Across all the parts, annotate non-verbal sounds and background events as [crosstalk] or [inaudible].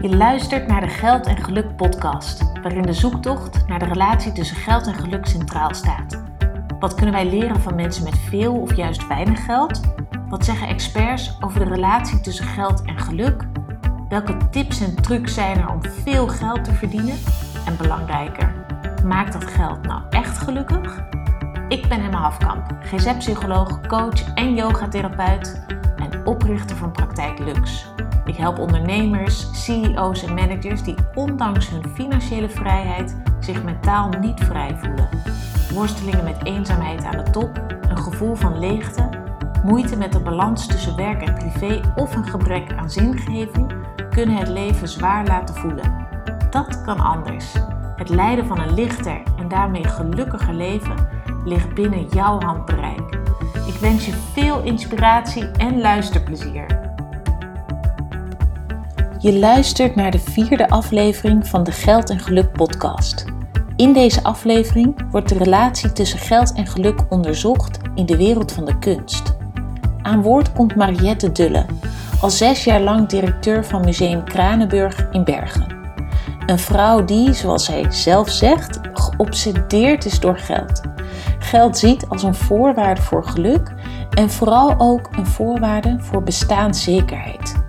Je luistert naar de Geld en Geluk podcast, waarin de zoektocht naar de relatie tussen geld en geluk centraal staat. Wat kunnen wij leren van mensen met veel of juist weinig geld? Wat zeggen experts over de relatie tussen geld en geluk? Welke tips en trucs zijn er om veel geld te verdienen? En belangrijker, maakt dat geld nou echt gelukkig? Ik ben Emma Hafkamp, GZ-psycholoog, coach en yogatherapeut en oprichter van Praktijk Lux. Ik help ondernemers, CEO's en managers die ondanks hun financiële vrijheid zich mentaal niet vrij voelen. Worstelingen met eenzaamheid aan de top, een gevoel van leegte, moeite met de balans tussen werk en privé of een gebrek aan zingeving kunnen het leven zwaar laten voelen. Dat kan anders. Het leiden van een lichter en daarmee gelukkiger leven ligt binnen jouw handbereik. Ik wens je veel inspiratie en luisterplezier. Je luistert naar de vierde aflevering van de Geld en Geluk podcast. In deze aflevering wordt de relatie tussen geld en geluk onderzocht in de wereld van de kunst. Aan woord komt Mariette Dulle, al zes jaar lang directeur van Museum Kranenburg in Bergen. Een vrouw die, zoals zij zelf zegt, geobsedeerd is door geld. Geld ziet als een voorwaarde voor geluk en vooral ook een voorwaarde voor bestaanszekerheid.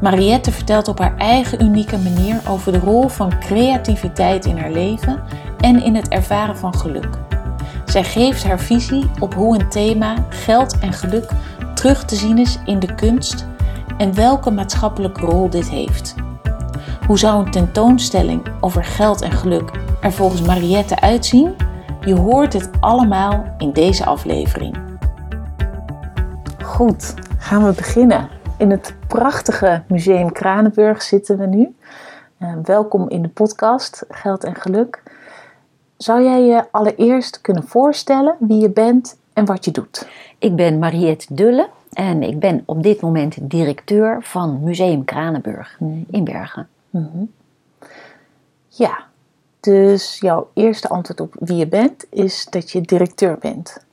Mariette vertelt op haar eigen unieke manier over de rol van creativiteit in haar leven en in het ervaren van geluk. Zij geeft haar visie op hoe een thema geld en geluk terug te zien is in de kunst en welke maatschappelijke rol dit heeft. Hoe zou een tentoonstelling over geld en geluk er volgens Mariette uitzien? Je hoort het allemaal in deze aflevering. Goed, gaan we beginnen. In het prachtige Museum Kranenburg zitten we nu. Uh, welkom in de podcast Geld en Geluk. Zou jij je allereerst kunnen voorstellen wie je bent en wat je doet? Ik ben Mariette Dulle en ik ben op dit moment directeur van Museum Kranenburg mm. in Bergen. Mm -hmm. Ja, dus jouw eerste antwoord op wie je bent is dat je directeur bent.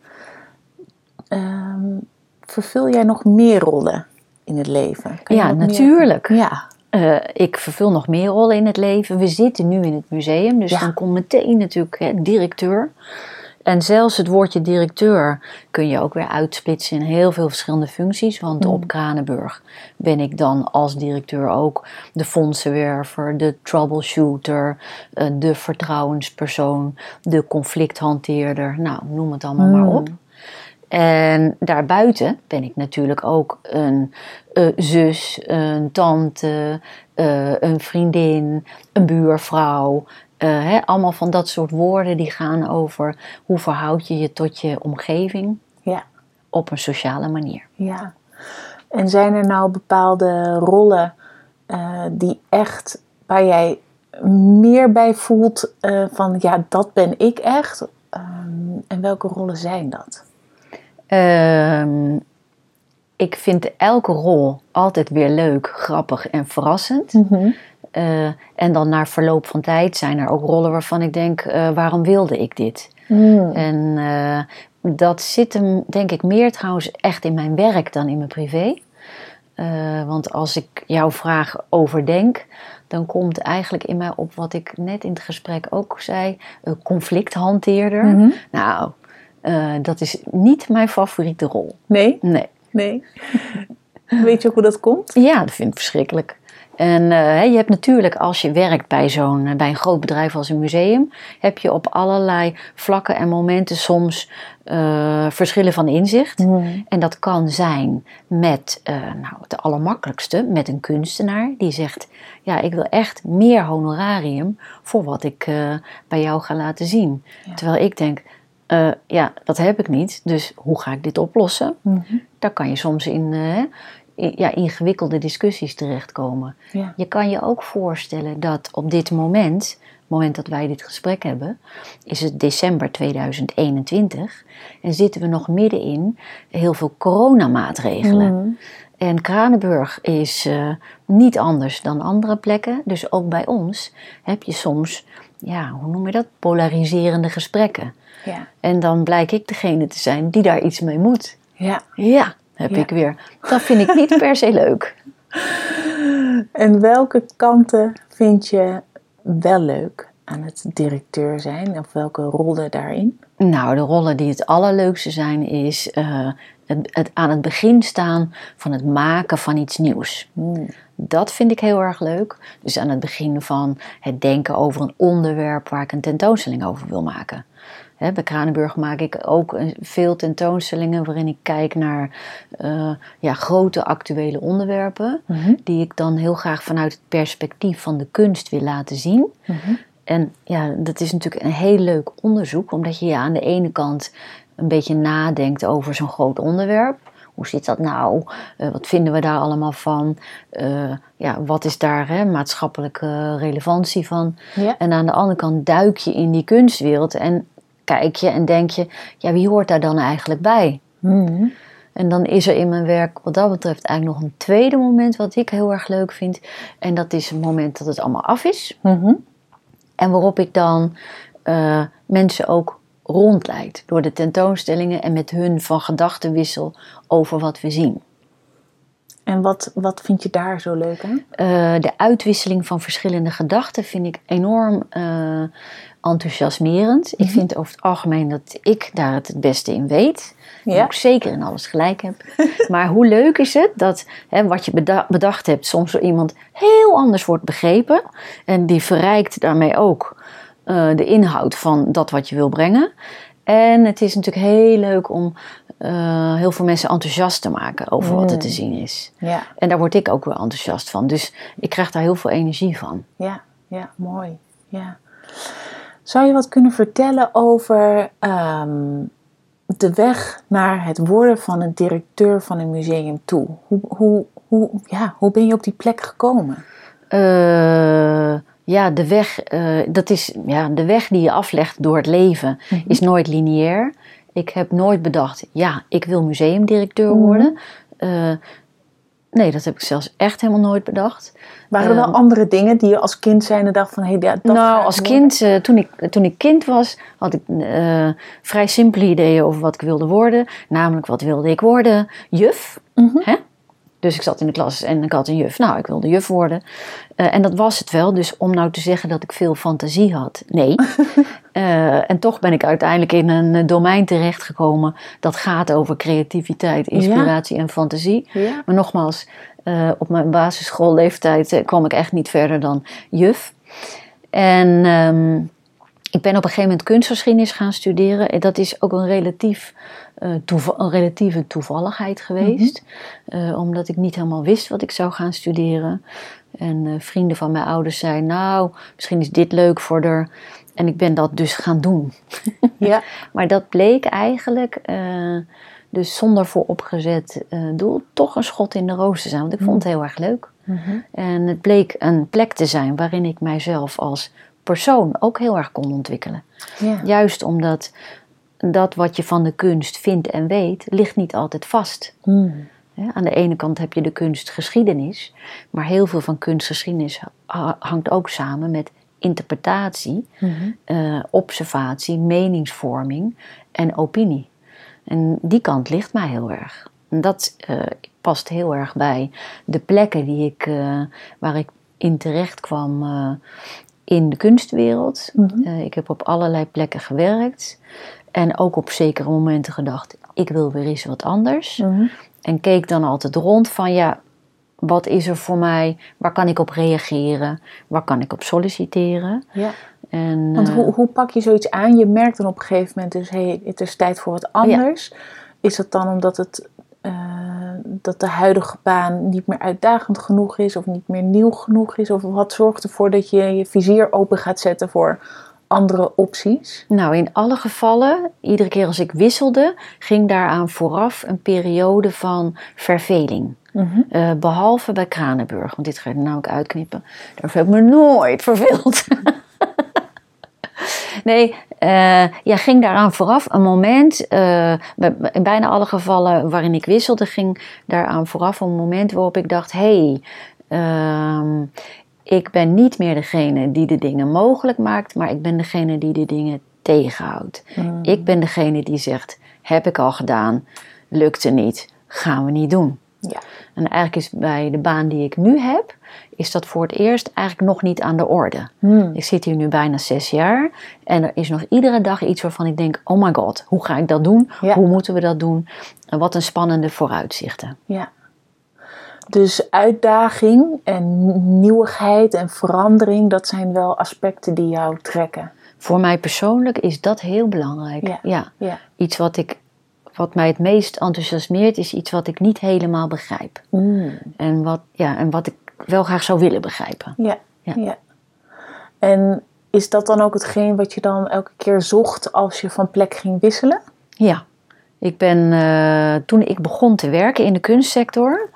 Um, vervul jij nog meer rollen in het leven? ja, natuurlijk. Ja. Uh, ik vervul nog meer rollen in het leven. We zitten nu in het museum, dus dan komt meteen natuurlijk hè, directeur. En zelfs het woordje directeur kun je ook weer uitsplitsen in heel veel verschillende functies. Want mm. op Kranenburg ben ik dan als directeur ook de fondsenwerver, de troubleshooter, uh, de vertrouwenspersoon, de conflicthanteerder. Nou, noem het allemaal mm. maar op. En daarbuiten ben ik natuurlijk ook een uh, zus, een tante, uh, een vriendin, een buurvrouw. Uh, hè, allemaal van dat soort woorden die gaan over hoe verhoud je je tot je omgeving ja. op een sociale manier. Ja. En zijn er nou bepaalde rollen die echt waar jij meer bij voelt van ja, dat ben ik echt? Um, en welke rollen zijn dat? Uh, ik vind elke rol altijd weer leuk, grappig en verrassend. Mm en dan na verloop van tijd zijn er ook rollen waarvan ik denk: uh, waarom wilde ik dit? Mm. En uh, dat zit hem, denk ik, meer trouwens echt in mijn werk dan in mijn privé. want als ik jouw vraag overdenk, dan komt eigenlijk in mij op wat ik net in het gesprek ook zei: conflicthanteerder. Mm -hmm. Nou, uh, dat is niet mijn favoriete rol. Nee? Nee. Nee. [laughs] Weet je ook hoe dat komt? Ja, dat vind ik verschrikkelijk. En uh, je hebt natuurlijk, als je werkt bij, zo'n, eh, bij een groot bedrijf als een museum, heb je op allerlei vlakken en momenten soms uh, verschillen van inzicht. Mm. En dat kan zijn met, uh, nou, het allermakkelijkste, met een kunstenaar die zegt: Ja, ik wil echt meer honorarium voor wat ik bij jou ga laten zien. Ja. Terwijl ik denk uh, ja, dat heb ik niet. Dus hoe ga ik dit oplossen? Mm -hmm. Daar kan je soms in, uh, in ja, ingewikkelde discussies terechtkomen. Ja. Je kan je ook voorstellen dat op dit moment, het moment dat wij dit gesprek hebben, is het december 2021 en zitten we nog middenin heel veel coronamaatregelen. Mm. En Kranenburg is uh, niet anders dan andere plekken. Dus ook bij ons heb je soms, ja, hoe noem je dat? Polariserende gesprekken. Ja. En dan blijk ik degene te zijn die daar iets mee moet. Ja. Ja, heb ik weer. Dat vind ik niet per se leuk. [laughs] En welke kanten vind je wel leuk aan het directeur zijn? Of welke rollen daarin? Nou, de rollen die het allerleukste zijn, is uh, het, het, aan het begin staan van het maken van iets nieuws. Hmm. Dat vind ik heel erg leuk. Dus aan het begin van het denken over een onderwerp waar ik een tentoonstelling over wil maken. Bij Kranenburg maak ik ook veel tentoonstellingen waarin ik kijk naar uh, ja, grote actuele onderwerpen. Mhm. Die ik dan heel graag vanuit het perspectief van de kunst wil laten zien. Mhm. En ja, dat is natuurlijk een heel leuk onderzoek, omdat je ja, aan de ene kant een beetje nadenkt over zo'n groot onderwerp. Hoe zit dat nou? Uh, wat vinden we daar allemaal van? Uh, ja, wat is daar hè, maatschappelijke relevantie van? Ja. En aan de andere kant duik je in die kunstwereld en kijk je en denk je, ja, wie hoort daar dan eigenlijk bij? Mhm. En dan is er in mijn werk wat dat betreft eigenlijk nog een tweede moment wat ik heel erg leuk vind. En dat is het moment dat het allemaal af is. Mhm. En waarop ik dan uh, mensen ook rondleid door de tentoonstellingen en met hun van gedachten wissel over wat we zien. En wat, wat vind je daar zo leuk aan? Uh, de uitwisseling van verschillende gedachten vind ik enorm uh, enthousiasmerend. Ik vind over het algemeen dat ik daar het het beste in weet. Ja. Dat ik zeker in alles gelijk heb. [laughs] maar hoe leuk is het dat hè, wat je beda bedacht hebt soms door iemand heel anders wordt begrepen. En die verrijkt daarmee ook uh, de inhoud van dat wat je wil brengen. En het is natuurlijk heel leuk om uh, heel veel mensen enthousiast te maken over wat er te zien is. Ja, En daar word ik ook wel enthousiast van. Dus ik krijg daar heel veel energie van. ja, ja, mooi. Ja. Zou je wat kunnen vertellen over ehm, de weg naar het worden van een directeur van een museum toe? Hoe, hoe, hoe, ja, hoe ben je op die plek gekomen? Uh, ja, de weg, uh, dat is, ja, de weg die je aflegt door het leven Mhm. is nooit lineair. Ik heb nooit bedacht, ja, ik wil museumdirecteur Mhm. worden. Uh, nee, dat heb ik zelfs echt helemaal nooit bedacht. Waren er wel Ehm, andere dingen die je als kind zijnde dacht van... Hey, dat nou, als worden? kind, uh, toen, ik, toen ik kind was, had ik vrij simpele ideeën over wat ik wilde worden. Namelijk, wat wilde ik worden? Juf. Mhm. Hè? Dus ik zat in de klas en ik had een juf. Nou, ik wilde juf worden. Uh, en dat was het wel. Dus om nou te zeggen dat ik veel fantasie had, nee. uh, [laughs] en toch ben ik uiteindelijk in een domein terechtgekomen dat gaat over creativiteit, inspiratie ja. en fantasie. Ja. Maar nogmaals, uh, op mijn basisschoolleeftijd kwam ik echt niet verder dan juf. En um, ik ben op een gegeven moment kunstgeschiedenis gaan studeren. En dat is ook een, relatief, uh, een relatieve toevalligheid geweest. Mm -hmm. uh, omdat ik niet helemaal wist wat ik zou gaan studeren. En uh, vrienden van mijn ouders zeiden, nou, misschien is dit leuk voor haar. En ik ben dat dus gaan doen. [laughs] ja. maar dat bleek eigenlijk, dus zonder vooropgezet doel, toch een schot in de roos te zijn. Want ik vond het heel erg leuk. Mm -hmm. En het bleek een plek te zijn waarin ik mijzelf als persoon ook heel erg kon ontwikkelen. Ja. Juist omdat dat wat je van de kunst vindt en weet, ligt niet altijd vast. Mm. Ja, aan de ene kant heb je de kunstgeschiedenis, maar heel veel van kunstgeschiedenis hangt ook samen met interpretatie, mm -hmm. uh, observatie, meningsvorming en opinie. En die kant ligt mij heel erg. En dat uh, past heel erg bij de plekken die ik, uh, waar ik in terecht kwam in de kunstwereld. Mm -hmm. uh, ik heb op allerlei plekken gewerkt. En ook op zekere momenten gedacht, ik wil weer eens wat anders. Mm -hmm. En keek dan altijd rond van, ja, wat is er voor mij? Waar kan ik op reageren? Waar kan ik op solliciteren? Ja. En, Want uh, hoe, hoe pak je zoiets aan? Je merkt dan op een gegeven moment dus, hé, hey, het is tijd voor wat anders. Ja. Is dat dan omdat het uh, dat de huidige baan niet meer uitdagend genoeg is of niet meer nieuw genoeg is? Of wat zorgt ervoor dat je je vizier open gaat zetten voor andere opties? Nou, in alle gevallen, iedere keer als ik wisselde, ging daaraan vooraf een periode van verveling. Mm -hmm. uh, behalve bij Kranenburg, want dit ga ik namelijk uitknippen. Daar heb ik me nooit verveeld. [laughs] Nee, uh, ja, ging daaraan vooraf een moment, uh, in bijna alle gevallen waarin ik wisselde, ging daaraan vooraf een moment waarop ik dacht: hé, hey, uh, ik ben niet meer degene die de dingen mogelijk maakt, maar ik ben degene die de dingen tegenhoudt. Mm. Ik ben degene die zegt: heb ik al gedaan, lukte niet, gaan we niet doen. Ja. En eigenlijk is bij de baan die ik nu heb, is dat voor het eerst eigenlijk nog niet aan de orde. Hmm. Ik zit hier nu bijna zes jaar en er is nog iedere dag iets waarvan ik denk: oh my god, hoe ga ik dat doen? Ja. Hoe moeten we dat doen? En wat een spannende vooruitzichten. Ja. Dus uitdaging en nieuwigheid en verandering, dat zijn wel aspecten die jou trekken. Voor mij persoonlijk is dat heel belangrijk. Ja. ja. Ja. Iets wat, ik, wat mij het meest enthousiasmeert, is iets wat ik niet helemaal begrijp. Hmm. En wat, ja, en wat ik wel graag zou willen begrijpen. Ja. Ja. ja. En is dat dan ook hetgeen wat je dan elke keer zocht als je van plek ging wisselen? Ja, ik ben eh, toen ik begon te werken in de kunstsector,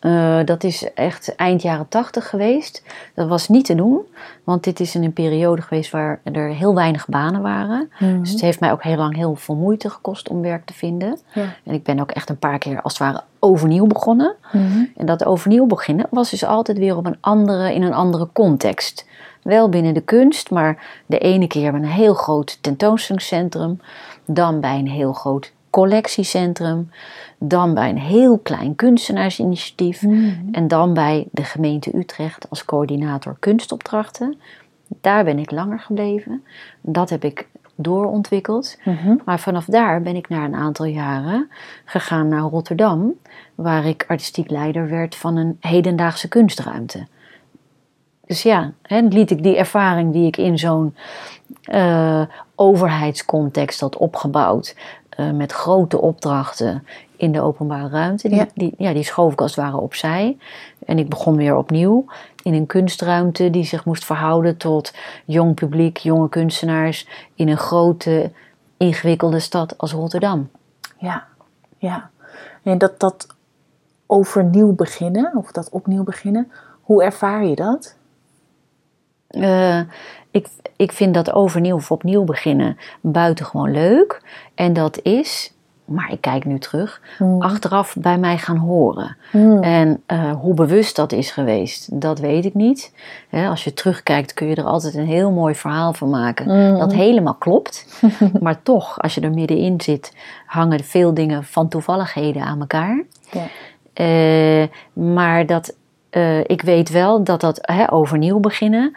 eh, dat is echt eind jaren tachtig geweest. Dat was niet te doen, want dit is in een periode geweest waar er heel weinig banen waren. Dus het heeft mij ook heel lang heel veel moeite gekost om werk te vinden. Ja. En ik ben ook echt een paar keer als het ware overnieuw begonnen. Mhm. En dat overnieuw beginnen was dus altijd weer op een andere, in een andere context. Wel binnen de kunst, maar de ene keer bij een heel groot tentoonstellingscentrum, dan bij een heel groot collectiecentrum, dan bij een heel klein kunstenaarsinitiatief en dan bij de gemeente Utrecht als coördinator kunstopdrachten. Daar ben ik langer gebleven. Dat heb ik doorontwikkeld. Mhm. Maar vanaf daar ben ik na een aantal jaren gegaan naar Rotterdam, waar ik artistiek leider werd van een hedendaagse kunstruimte. Dus ja, hè, liet ik die ervaring die ik in zo'n eh, overheidscontext had opgebouwd, eh, met grote opdrachten in de openbare ruimte, die, Ja. Die, ja, die schoof ik als het ware opzij. En ik begon weer opnieuw in een kunstruimte die zich moest verhouden tot jong publiek, jonge kunstenaars in een grote, ingewikkelde stad als Rotterdam. Ja, ja. En dat, dat overnieuw beginnen, of dat opnieuw beginnen, hoe ervaar je dat? Eh, ik, ik vind dat overnieuw of opnieuw beginnen buitengewoon leuk. En dat is, maar ik kijk nu terug, achteraf bij mij gaan horen. Hmm. En eh, hoe bewust dat is geweest, dat weet ik niet. Hè, als je terugkijkt kun je er altijd een heel mooi verhaal van maken. Mhm. Dat helemaal klopt. [laughs] maar toch, als je er middenin zit, hangen veel dingen van toevalligheden aan elkaar. Ja. Eh, maar dat, eh, ik weet wel dat dat hè, overnieuw beginnen.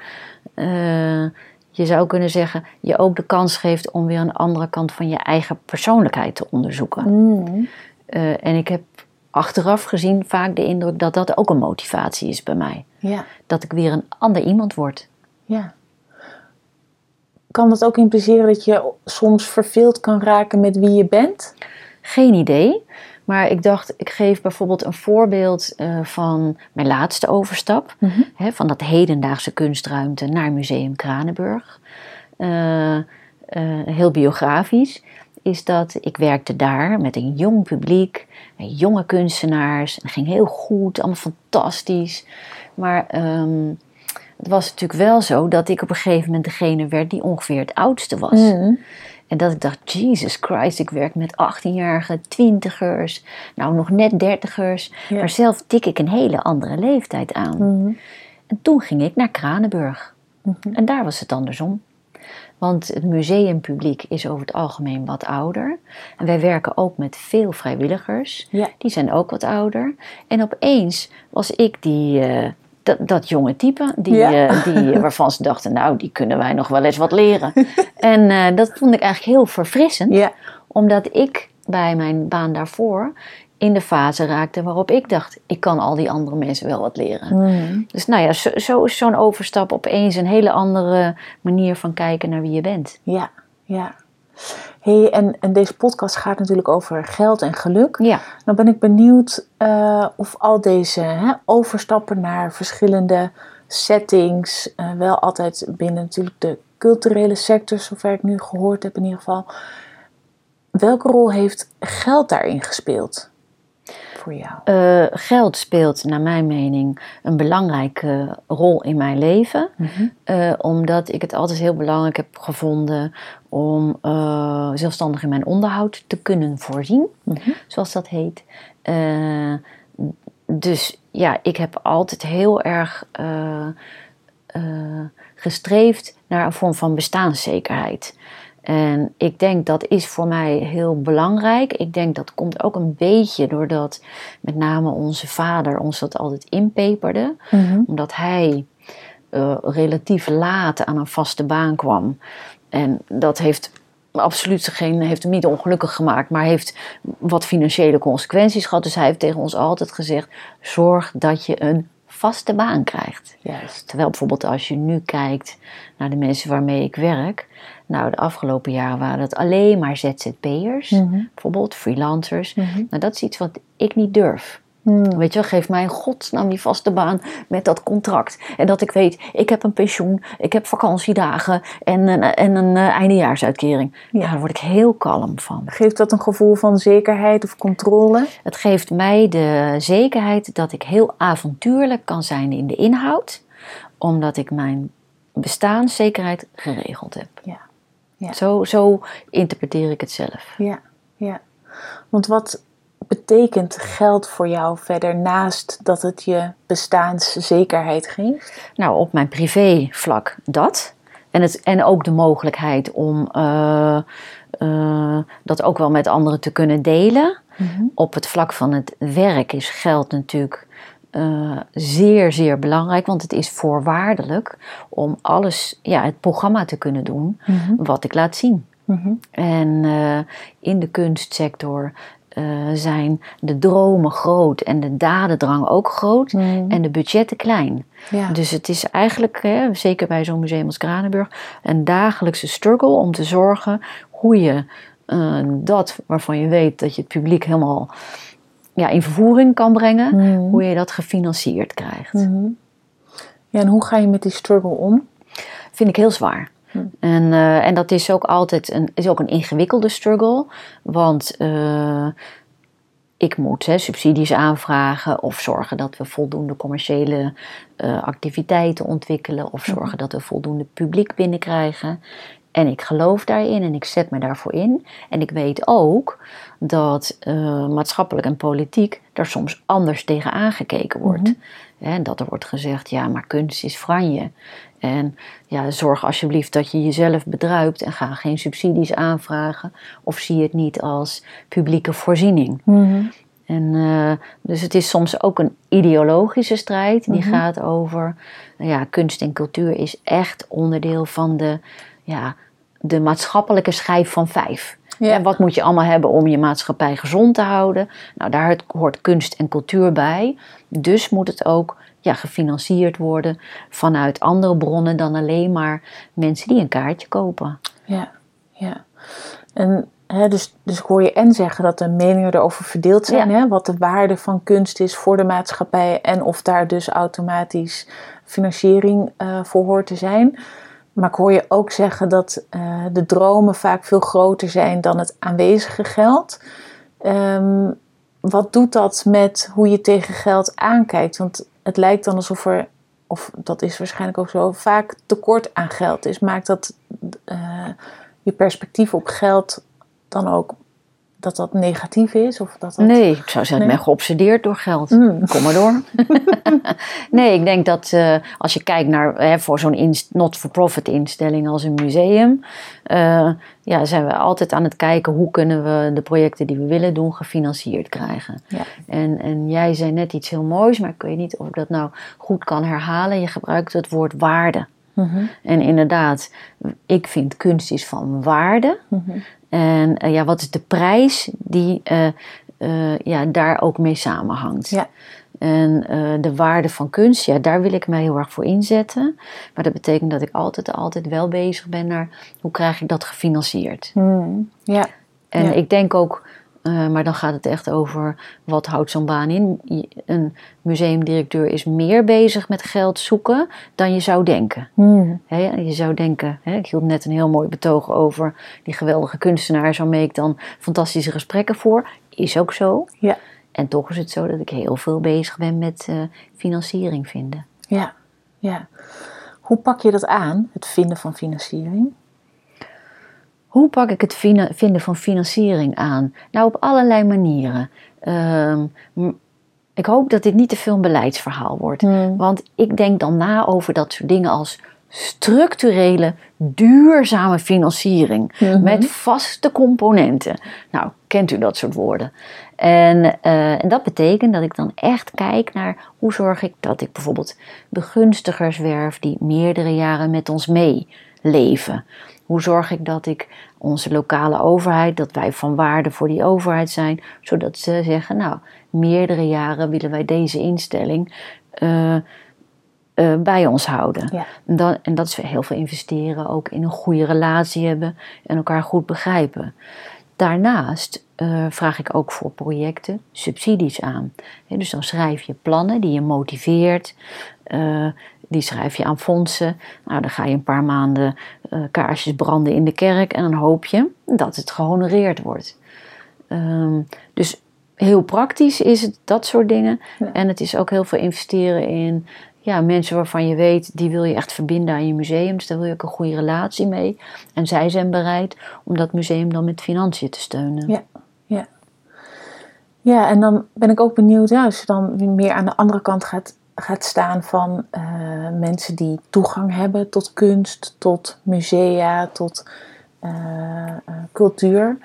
eh, je zou kunnen zeggen, je ook de kans geeft om weer een andere kant van je eigen persoonlijkheid te onderzoeken. Hmm. Eh, en ik heb achteraf gezien vaak de indruk dat dat ook een motivatie is bij mij. Ja, Dat ik weer een ander iemand word. ja. Kan dat ook impliceren dat je soms verveeld kan raken met wie je bent? Geen idee. Maar ik dacht, ik geef bijvoorbeeld een voorbeeld eh, van mijn laatste overstap. Hè, van dat hedendaagse kunstruimte naar Museum Kranenburg. Eh, eh, heel biografisch is dat ik werkte daar met een jong publiek, met jonge kunstenaars. Het ging heel goed, allemaal fantastisch. Maar ehm, het was natuurlijk wel zo dat ik op een gegeven moment degene werd die ongeveer het oudste was. Hmm. En dat ik dacht, Jesus Christ, ik werk met 18-jarige twintigers, nou nog net dertigers. Ja. Maar zelf tik ik een hele andere leeftijd aan. Hmm. En toen ging ik naar Kranenburg. En daar was het andersom. Want het museumpubliek is over het algemeen wat ouder. En wij werken ook met veel vrijwilligers. Ja. Die zijn ook wat ouder. En opeens was ik die, eh, dat, dat jonge type, die, Ja. eh, die, waarvan ze dachten, nou, die kunnen wij nog wel eens wat leren. [laughs] en eh, dat vond ik eigenlijk heel verfrissend Ja, omdat ik bij mijn baan daarvoor in de fase raakte waarop ik dacht, ik kan al die andere mensen wel wat leren. Hmm. Dus nou ja, zo, zo is zo'n overstap opeens een hele andere manier van kijken naar wie je bent. ja, ja. Hey, en, en deze podcast gaat natuurlijk over geld en geluk. Ja, Nou ben ik benieuwd eh, of al deze hè, overstappen naar verschillende settings, eh, wel altijd binnen natuurlijk de culturele sector, zover ik nu gehoord heb in ieder geval. Welke rol heeft geld daarin gespeeld voor jou? Eh, geld speelt naar mijn mening een belangrijke rol in mijn leven. Eh, omdat ik het altijd heel belangrijk heb gevonden om eh, zelfstandig in mijn onderhoud te kunnen voorzien, zoals dat heet. Eh, dus ja, ik heb altijd heel erg eh, gestreefd naar een vorm van bestaanszekerheid. En ik denk dat is voor mij heel belangrijk. Ik denk dat komt ook een beetje doordat met name onze vader ons dat altijd inpeperde. Mhm. Omdat hij relatief laat aan een vaste baan kwam. En dat heeft absoluut geen, heeft hem niet ongelukkig gemaakt, maar heeft wat financiële consequenties gehad. Dus hij heeft tegen ons altijd gezegd: zorg dat je een vaste baan krijgt. Juist. Terwijl bijvoorbeeld als je nu kijkt naar de mensen waarmee ik werk. Nou, de afgelopen jaren waren het alleen maar ZZP'ers. Mhm. Bijvoorbeeld freelancers. Mhm. Nou, dat is iets wat ik niet durf. Mhm. Weet je geef mij in godsnaam die vaste baan met dat contract. En dat ik weet, ik heb een pensioen, ik heb vakantiedagen en een, en een eh, eindejaarsuitkering. Ja. Ja. Daar word ik heel kalm van. Geeft dat een gevoel van zekerheid of controle? Het geeft mij de zekerheid dat ik heel avontuurlijk kan zijn in de inhoud. Omdat ik mijn bestaanszekerheid geregeld heb. Ja. Ja. Zo, zo interpreteer ik het zelf. Ja, ja. Want wat betekent geld voor jou verder naast dat het je bestaanszekerheid geeft? Nou, op mijn privévlak dat. En, het, en ook de mogelijkheid om eh, eh, dat ook wel met anderen te kunnen delen. Op het vlak van het werk is geld natuurlijk eh, zeer, zeer belangrijk. Want het is voorwaardelijk om alles, ja, het programma te kunnen doen wat ik laat zien. Mhm. En in de kunstsector eh, zijn de dromen groot en de dadendrang ook groot Mhm. en de budgetten klein. Ja. Dus het is eigenlijk, hè, zeker bij zo'n museum als Kranenburg, een dagelijkse struggle om te zorgen hoe je eh, dat waarvan je weet dat je het publiek helemaal ja, in vervoering kan brengen, Mhm. hoe je dat gefinancierd krijgt. Mhm. Ja, en hoe ga je met die struggle om? Vind ik heel zwaar. En, eh, en dat is ook altijd een, is ook een ingewikkelde struggle. Want eh, ik moet hè, subsidies aanvragen of zorgen dat we voldoende commerciële eh, activiteiten ontwikkelen. Of zorgen dat we voldoende publiek binnenkrijgen. En ik geloof daarin en ik zet me daarvoor in. En ik weet ook dat maatschappelijk en politiek daar soms anders tegen aangekeken wordt. Hè, En dat er wordt gezegd, ja, maar kunst is franje. En ja, zorg alsjeblieft dat je jezelf bedruipt en ga geen subsidies aanvragen. Of zie het niet als publieke voorziening. En, eh, dus het is soms ook een ideologische strijd die gaat over, nou ja, kunst en cultuur is echt onderdeel van de, ja, de maatschappelijke schijf van vijf. Ja. En wat moet je allemaal hebben om je maatschappij gezond te houden? Nou, daar hoort kunst en cultuur bij. Dus moet het ook ja, gefinancierd worden vanuit andere bronnen dan alleen maar mensen die een kaartje kopen. Ja, ja. En hè, dus, dus ik hoor je en zeggen dat de meningen erover verdeeld zijn. Ja. Hè, wat de waarde van kunst is voor de maatschappij. En of daar dus automatisch financiering eh, voor hoort te zijn. Maar ik hoor je ook zeggen dat eh, de dromen vaak veel groter zijn dan het aanwezige geld. Ehm, wat doet dat met hoe je tegen geld aankijkt? Want het lijkt dan alsof er, of dat is waarschijnlijk ook zo, vaak tekort aan geld is. Maakt dat eh, je perspectief op geld dan ook dat dat negatief is? Of dat dat... Nee, ik zou zeggen, ik Nee? ben geobsedeerd door geld. Mm. Kom maar door. [laughs] nee, ik denk dat eh, als je kijkt naar hè, voor zo'n not-for-profit instelling als een museum, eh, ja, zijn we altijd aan het kijken hoe kunnen we de projecten die we willen doen gefinancierd krijgen. Ja. En, en jij zei net iets heel moois, maar ik weet niet of ik dat nou goed kan herhalen. Je gebruikt het woord waarde. Mhm, En inderdaad, ik vind kunst is van waarde. mhm. En eh, ja, wat is de prijs die eh, eh, ja, daar ook mee samenhangt? Ja. En de waarde van kunst, ja, daar wil ik mij heel erg voor inzetten. Maar dat betekent dat ik altijd, altijd wel bezig ben naar hoe krijg ik dat gefinancierd. Mm. Ja, En Ja. ik denk ook, eh, maar dan gaat het echt over wat houdt zo'n baan in. Een museumdirecteur is meer bezig met geld zoeken dan je zou denken. Mm. Hè, je zou denken, ik hield net een heel mooi betoog over die geweldige kunstenaar, zo mee ik dan fantastische gesprekken voor. Is ook zo. ja, En toch is het zo dat ik heel veel bezig ben met eh, financiering vinden. ja, ja. Hoe pak je dat aan, het vinden van financiering? Hoe pak ik het vinden van financiering aan? Nou, op allerlei manieren. Ehm, ik hoop dat dit niet te veel een beleidsverhaal wordt. Hmm. Want ik denk dan na over dat soort dingen als structurele, duurzame financiering Mhm. met vaste componenten. Nou, kent u dat soort woorden? En, eh, en dat betekent dat ik dan echt kijk naar hoe zorg ik dat ik bijvoorbeeld begunstigers werf die meerdere jaren met ons meeleven. Hoe zorg ik dat ik onze lokale overheid, dat wij van waarde voor die overheid zijn, zodat ze zeggen, nou, meerdere jaren willen wij deze instelling eh, eh, bij ons houden. Ja. En, dan, en dat is heel veel investeren, ook in een goede relatie hebben en elkaar goed begrijpen. Daarnaast eh, vraag ik ook voor projecten subsidies aan. Dus dan schrijf je plannen die je motiveert. Die schrijf je aan fondsen. Nou, dan ga je een paar maanden eh, kaarsjes branden in de kerk en dan hoop je dat het gehonoreerd wordt. Ehm, dus heel praktisch is het dat soort dingen. Ja. En het is ook heel veel investeren in ja, mensen waarvan je weet, die wil je echt verbinden aan je museum. Dus daar wil je ook een goede relatie mee. En zij zijn bereid om dat museum dan met financiën te steunen. Ja, ja. Ja, en dan ben ik ook benieuwd, ja, als je dan meer aan de andere kant gaat, gaat staan van eh, mensen die toegang hebben tot kunst, tot musea, tot eh, eh, cultuur.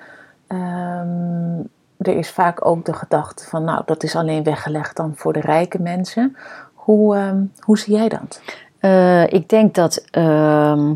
Ehm, er is vaak ook de gedachte van, nou, dat is alleen weggelegd dan voor de rijke mensen. Hoe, ehm, hoe zie jij dat? Ik denk dat. ehm,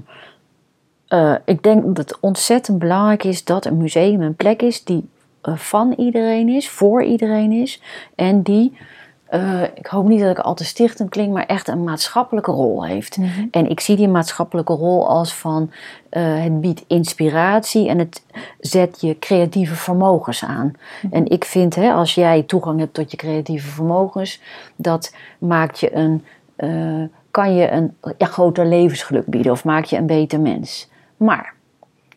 eh, ik denk dat het ontzettend belangrijk is dat een museum een plek is die van iedereen is, voor iedereen is. En die, eh, ik hoop niet dat ik al te stichtend klink, maar echt een maatschappelijke rol heeft. En ik zie die maatschappelijke rol als van eh, het biedt inspiratie en het zet je creatieve vermogens aan. En ik vind, hè, als jij toegang hebt tot je creatieve vermogens, dat maakt je een, eh, kan je een ja, groter levensgeluk bieden of maak je een beter mens. Maar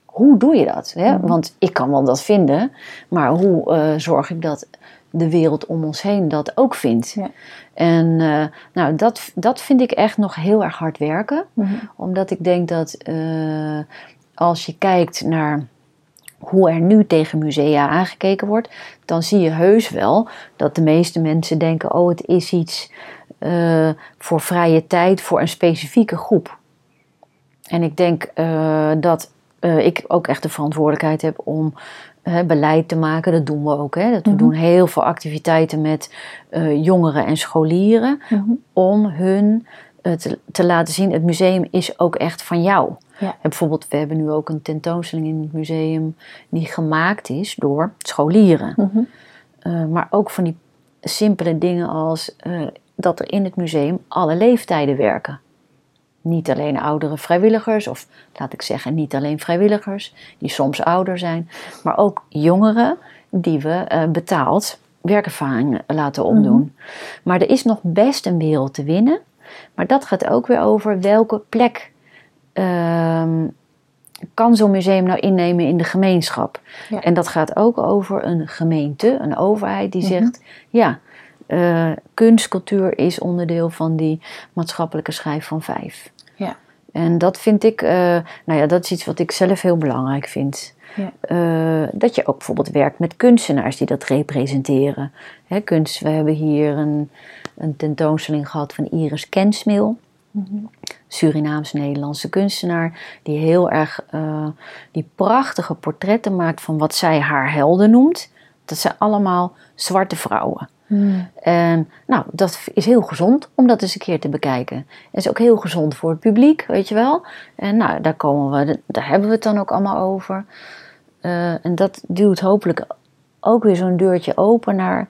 hoe doe je dat? Hè? Want ik kan wel dat vinden, maar hoe zorg ik dat de wereld om ons heen dat ook vindt? Ja. En eh, nou, dat, dat vind ik echt nog heel erg hard werken omdat ik denk dat eh, als je kijkt naar hoe er nu tegen musea aangekeken wordt, dan zie je heus wel dat de meeste mensen denken: oh, het is iets eh, voor vrije tijd voor een specifieke groep. En ik denk dat ik ook echt de verantwoordelijkheid heb om beleid te maken. Dat doen we ook. Hè? Dat we Mhm. doen heel veel activiteiten met eh, jongeren en scholieren om hun eh, te, te laten zien: het museum is ook echt van jou. Ja. En bijvoorbeeld, we hebben nu ook een tentoonstelling in het museum die gemaakt is door scholieren. Mhm. Eh, maar ook van die simpele dingen als dat er in het museum alle leeftijden werken. Niet alleen oudere vrijwilligers, of laat ik zeggen, niet alleen vrijwilligers, die soms ouder zijn, maar ook jongeren die we eh, betaald werkervaring laten opdoen. Maar er is nog best een wereld te winnen, maar dat gaat ook weer over welke plek ehm, kan zo'n museum nou innemen in de gemeenschap. Ja. En dat gaat ook over een gemeente, een overheid die Mhm. zegt, ja, eh, kunst, cultuur is onderdeel van die maatschappelijke schijf van vijf. Ja. En dat vind ik, eh, nou ja, dat is iets wat ik zelf heel belangrijk vind. Ja. Eh, dat je ook bijvoorbeeld werkt met kunstenaars die dat representeren. Hè, kunst, we hebben hier een, een tentoonstelling gehad van Iris Kensmil. Surinaams-Nederlandse kunstenaar, die heel erg eh, die prachtige portretten maakt van wat zij haar helden noemt. Dat zijn allemaal zwarte vrouwen. En nou, dat is heel gezond om dat eens een keer te bekijken. Het is ook heel gezond voor het publiek, weet je wel. En nou, daar, komen we, daar hebben we het dan ook allemaal over. Eh, en dat duwt hopelijk ook weer zo'n deurtje open naar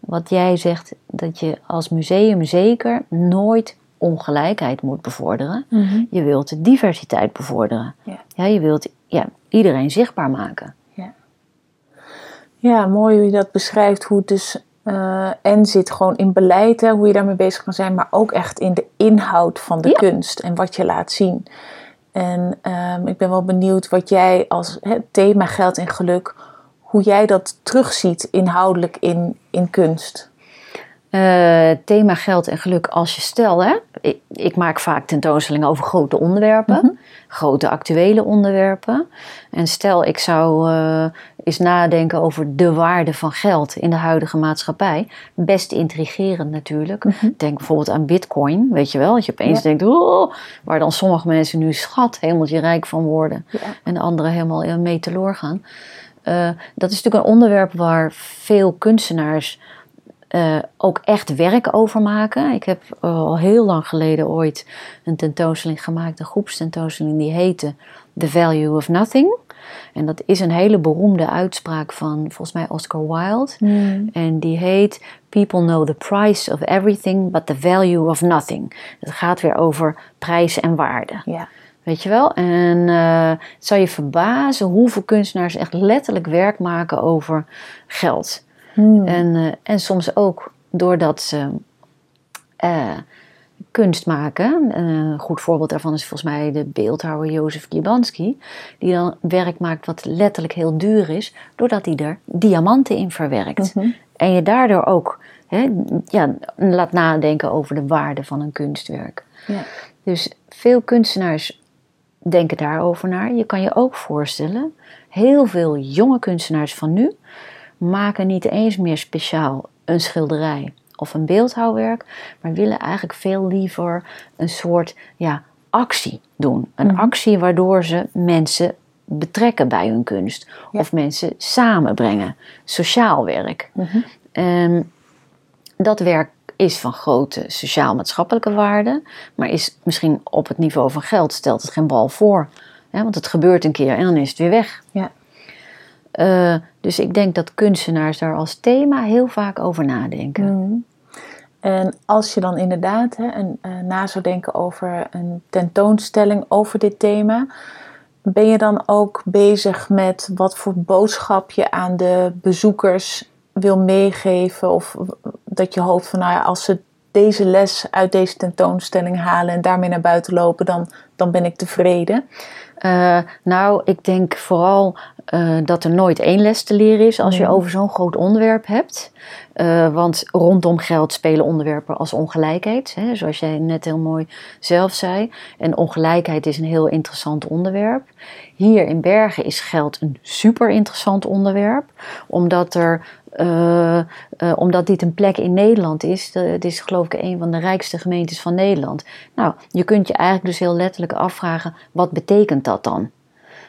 wat jij zegt, dat je als museum zeker nooit ongelijkheid moet bevorderen. Je wilt de diversiteit bevorderen. Ja. je wilt ja, iedereen zichtbaar maken. Ja, mooi hoe je dat beschrijft. Hoe het dus eh, en zit gewoon in beleid, hè, hoe je daarmee bezig kan zijn, maar ook echt in de inhoud van de Ja. kunst en wat je laat zien. En ehm, ik ben wel benieuwd wat jij als thema geld en geluk, hoe jij dat terugziet inhoudelijk in, in kunst. Eh, thema geld en geluk als je stel, hè? Ik, ik maak vaak tentoonstellingen over grote onderwerpen, grote actuele onderwerpen. En stel, ik zou, eh, is nadenken over de waarde van geld in de huidige maatschappij. Best intrigerend natuurlijk. Mhm. Denk bijvoorbeeld aan bitcoin, weet je wel. Dat je opeens Ja. denkt, oh, waar dan sommige mensen nu schat hemeltje rijk van worden. Ja. En de anderen helemaal mee teloor gaan. Eh, dat is natuurlijk een onderwerp waar veel kunstenaars eh, ook echt werk over maken. Ik heb eh, al heel lang geleden ooit een tentoonstelling gemaakt, een groepstentoonstelling, die heette The Value of Nothing. En dat is een hele beroemde uitspraak van volgens mij Oscar Wilde. Mm. En die heet People know the price of everything but the value of nothing. Het gaat weer over prijs en waarde. Ja. Weet je wel? En eh, het zou je verbazen hoeveel kunstenaars echt letterlijk werk maken over geld. Mm. En, eh, en soms ook doordat ze eh, kunst maken. Eh, een goed voorbeeld daarvan is volgens mij de beeldhouwer Jozef Klibanski. Die dan werk maakt wat letterlijk heel duur is. Doordat hij er diamanten in verwerkt. Mhm. En je daardoor ook hè, ja, laat nadenken over de waarde van een kunstwerk. Ja. Dus veel kunstenaars denken daarover naar. Je kan je ook voorstellen, heel veel jonge kunstenaars van nu maken niet eens meer speciaal een schilderij of een beeldhouwwerk, maar willen eigenlijk veel liever een soort ja, actie doen. Een Mhm. actie waardoor ze mensen betrekken bij hun kunst Ja. of mensen samenbrengen. Sociaal werk. Mhm. En dat werk is van grote sociaal-maatschappelijke waarde, maar is misschien op het niveau van geld stelt het geen bal voor. Want het gebeurt een keer en dan is het weer weg. Ja. Eh, dus ik denk dat kunstenaars daar als thema heel vaak over nadenken. Mm. En als je dan inderdaad hè, een, eh, na zou denken over een tentoonstelling over dit thema, ben je dan ook bezig met wat voor boodschap je aan de bezoekers wil meegeven? Of dat je hoopt van, nou ja, als ze deze les uit deze tentoonstelling halen en daarmee naar buiten lopen, dan, dan ben ik tevreden. Eh, nou, ik denk vooral eh, dat er nooit één les te leren is als je over zo'n groot onderwerp hebt. Eh, want rondom geld spelen onderwerpen als ongelijkheid, hè, zoals jij net heel mooi zelf zei. En ongelijkheid is een heel interessant onderwerp. Hier in Bergen is geld een super interessant onderwerp, omdat er. eh, omdat dit een plek in Nederland is. De- Het is geloof ik een van de rijkste gemeentes van Nederland. Nou, je kunt je eigenlijk dus heel letterlijk afvragen: wat betekent dat dan?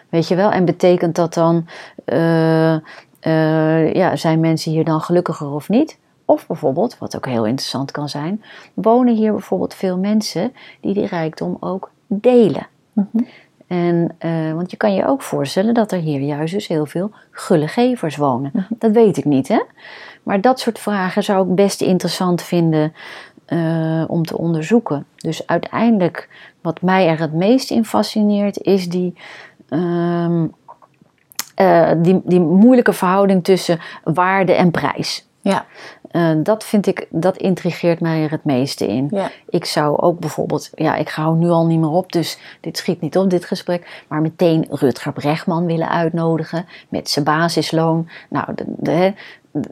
Weet je wel? En betekent dat dan, eh, eh, ja, zijn mensen hier dan gelukkiger of niet? Of bijvoorbeeld, wat ook heel interessant kan zijn, wonen hier bijvoorbeeld veel mensen die die rijkdom ook delen. Mhm. En, eh, want je kan je ook voorstellen dat er hier juist dus heel veel gulle gevers wonen. Dat weet ik niet, hè? Maar dat soort vragen zou ik best interessant vinden om te onderzoeken. Dus uiteindelijk, wat mij er het meest in fascineert, is die, ehm, eh, die, die moeilijke verhouding tussen waarde en prijs. Ja, Eh, dat vind ik, dat intrigeert mij er het meeste in. ja. Ik zou ook bijvoorbeeld, ja, ik hou nu al niet meer op, dus dit schiet niet op, dit gesprek. Maar meteen Rutger Bregman willen uitnodigen met zijn basisloon. Nou, dat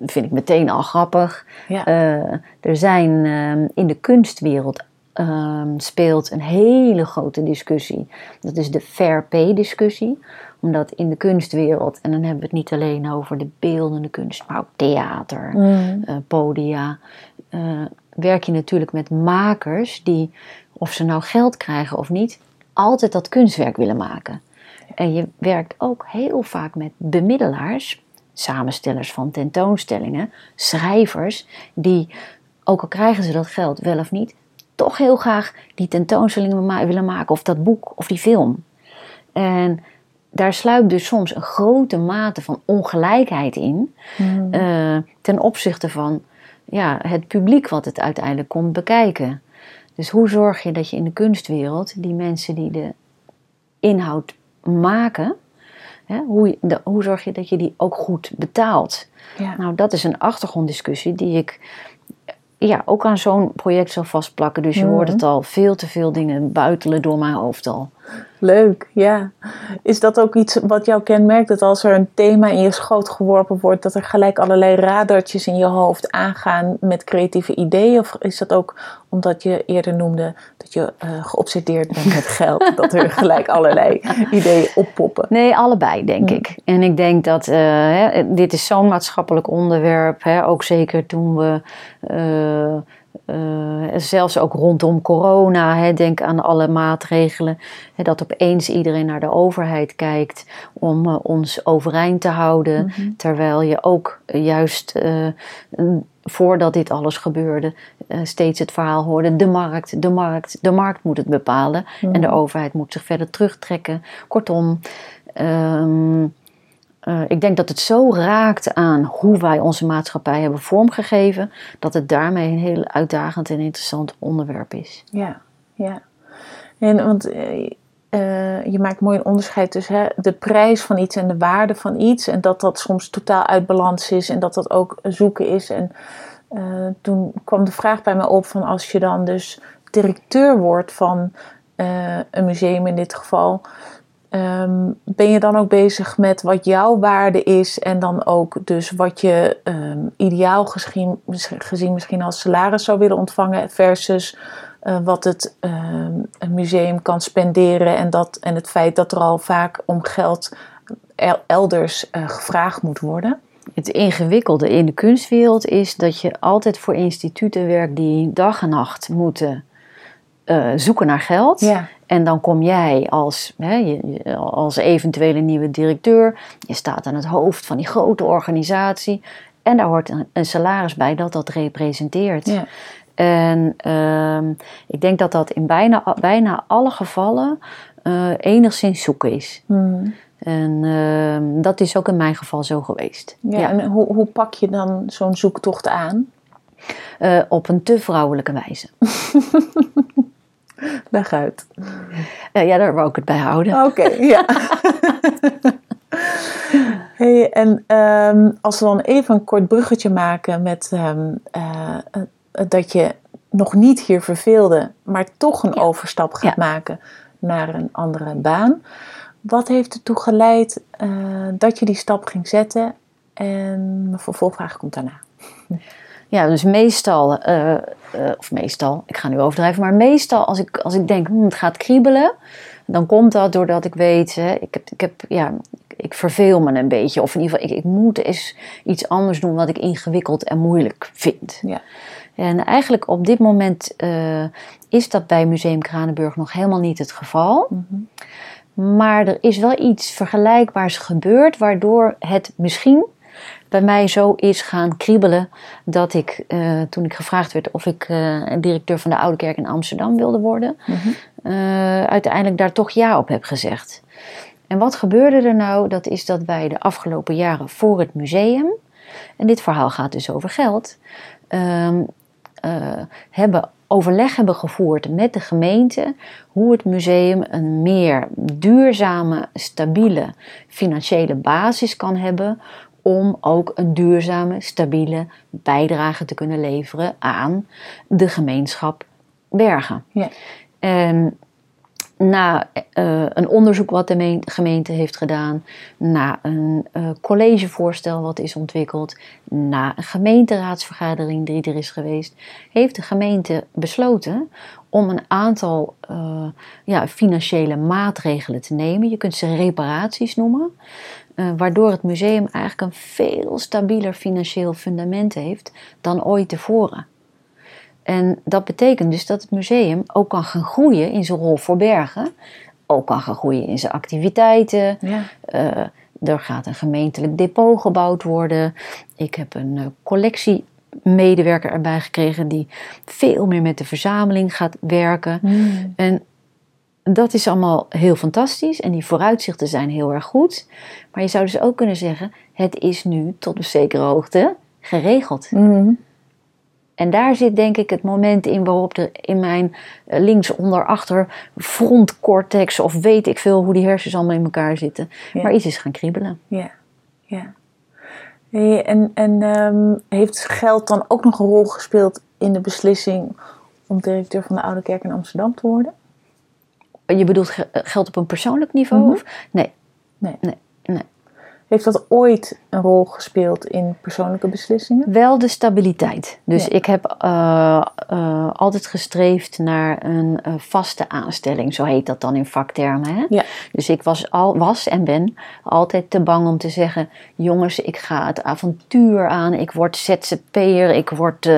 vind ik meteen al grappig. Ja. Eh, er zijn ehm, in de kunstwereld ehm, speelt een hele grote discussie. Dat is de fair pay discussie. Omdat in de kunstwereld, en dan hebben we het niet alleen over de beeldende kunst, maar ook theater, Mm. eh, podia, eh, werk je natuurlijk met makers die, of ze nou geld krijgen of niet, altijd dat kunstwerk willen maken. En je werkt ook heel vaak met bemiddelaars, samenstellers van tentoonstellingen, schrijvers, die, ook al krijgen ze dat geld wel of niet, toch heel graag die tentoonstellingen willen maken, of dat boek, of die film. En daar sluipt dus soms een grote mate van ongelijkheid in Mm. eh, ten opzichte van ja, het publiek wat het uiteindelijk komt bekijken. Dus hoe zorg je dat je in de kunstwereld die mensen die de inhoud maken, hè, hoe, de- hoe zorg je dat je die ook goed betaalt? Ja. Nou, dat is een achtergronddiscussie die ik ja, ook aan zo'n project zal vastplakken. Dus je Mhm. hoort het al, veel te veel dingen buitelen door mijn hoofd al. Leuk, ja. Is dat ook iets wat jou kenmerkt? Dat als er een thema in je schoot geworpen wordt, dat er gelijk allerlei radartjes in je hoofd aangaan met creatieve ideeën? Of is dat ook omdat je eerder noemde dat je uh, geobsedeerd bent met [laughs] geld, dat er gelijk allerlei ideeën oppoppen? Nee, allebei denk ik. En ik denk dat uh, hè, dit is zo'n maatschappelijk onderwerp, hè, ook zeker toen we. Uh, uh, zelfs ook rondom corona, hè, denk aan alle maatregelen. Hè, dat opeens iedereen naar de overheid kijkt om uh, ons overeind te houden. Mm -hmm. Terwijl je ook juist uh, voordat dit alles gebeurde, steeds het verhaal hoorde: de markt, de markt, de markt moet het bepalen. Mm -hmm. En de overheid moet zich verder terugtrekken. Kortom. Um, uh, ik denk dat het zo raakt aan hoe wij onze maatschappij hebben vormgegeven, dat het daarmee een heel uitdagend en interessant onderwerp is. Ja, ja. En want uh, uh, je maakt mooi een onderscheid tussen hè, de prijs van iets en de waarde van iets. En dat dat soms totaal uit balans is en dat dat ook zoeken is. En toen kwam de vraag bij me op van als je dan dus directeur wordt van een museum in dit geval Um, ben je dan ook bezig met wat jouw waarde is en dan ook dus wat je um, ideaal gezien, gezien, misschien als salaris zou willen ontvangen versus uh, wat het um, een museum kan spenderen en, dat, en het feit dat er al vaak om geld elders uh, gevraagd moet worden? Het ingewikkelde in de kunstwereld is dat je altijd voor instituten werkt die dag en nacht moeten uh, zoeken naar geld. Ja. En dan kom jij als, hè, als eventuele nieuwe directeur, je staat aan het hoofd van die grote organisatie. En daar hoort een, een salaris bij dat dat representeert. Ja. En uh, ik denk dat dat in bijna, bijna alle gevallen uh, enigszins zoeken is. Hmm. En uh, dat is ook in mijn geval zo geweest. Ja, ja. En hoe, hoe pak je dan zo'n zoektocht aan? Uh, op een te vrouwelijke wijze. [laughs] Leg uit. Uh, ja, daar wou ik het bij houden. Oké, okay, ja. [laughs] hey, en um, als we dan even een kort bruggetje maken met um, uh, dat je nog niet hier verveelde, maar toch een ja. overstap gaat ja. maken naar een andere baan. Wat heeft ertoe geleid uh, dat je die stap ging zetten? En mijn vervolgvraag komt daarna. Ja, dus meestal, uh, uh, of meestal, ik ga nu overdrijven, maar meestal als ik, als ik denk, hm, het gaat kriebelen, dan komt dat doordat ik weet, hè, ik, heb, ik, heb, ja, ik verveel me een beetje. Of in ieder geval, ik, ik moet eens iets anders doen wat ik ingewikkeld en moeilijk vind. Ja. En eigenlijk op dit moment uh, is dat bij Museum Kranenburg nog helemaal niet het geval. Mm-hmm. Maar er is wel iets vergelijkbaars gebeurd, waardoor het misschien bij mij zo is gaan kriebelen dat ik, uh, toen ik gevraagd werd of ik uh, directeur van de Oude Kerk in Amsterdam wilde worden, mm-hmm. uh, uiteindelijk daar toch ja op heb gezegd. En wat gebeurde er nou? Dat is dat wij de afgelopen jaren voor het museum, en dit verhaal gaat dus over geld, hebben overleg hebben gevoerd met de gemeente hoe het museum een meer duurzame, stabiele financiële basis kan hebben om ook een duurzame, stabiele bijdrage te kunnen leveren aan de gemeenschap Bergen. Ja. En na uh, een onderzoek wat de gemeente heeft gedaan, na een uh, collegevoorstel wat is ontwikkeld, na een gemeenteraadsvergadering die er is geweest, heeft de gemeente besloten om een aantal uh, ja, financiële maatregelen te nemen. Je kunt ze reparaties noemen. Waardoor het museum eigenlijk een veel stabieler financieel fundament heeft dan ooit tevoren. En dat betekent dus dat het museum ook kan gaan groeien in zijn rol voor bergen, ook kan gaan groeien in zijn activiteiten. Ja. Uh, er gaat een gemeentelijk depot gebouwd worden. Ik heb een uh, collectiemedewerker erbij gekregen die veel meer met de verzameling gaat werken. Mm. En dat is allemaal heel fantastisch en die vooruitzichten zijn heel erg goed. Maar je zou dus ook kunnen zeggen: het is nu tot een zekere hoogte geregeld. Mm. En daar zit denk ik het moment in waarop er in mijn linksonderachter frontcortex of weet ik veel hoe die hersens allemaal in elkaar zitten. Ja. Maar iets is gaan kriebelen. Ja, ja. Hey, en en um, heeft geld dan ook nog een rol gespeeld in de beslissing om directeur van de Oude Kerk in Amsterdam te worden? Je bedoelt ge- geld op een persoonlijk niveau? Mhm. of? Nee. Nee. Nee, nee. Heeft dat ooit een rol gespeeld in persoonlijke beslissingen? Wel de stabiliteit. Dus Ja. ik heb eh, eh, altijd gestreefd naar een eh, vaste aanstelling, zo heet dat dan in vaktermen. Hè? Ja. Dus ik was, al, was en ben altijd te bang om te zeggen: jongens, ik ga het avontuur aan, ik word ZZP'er, ik word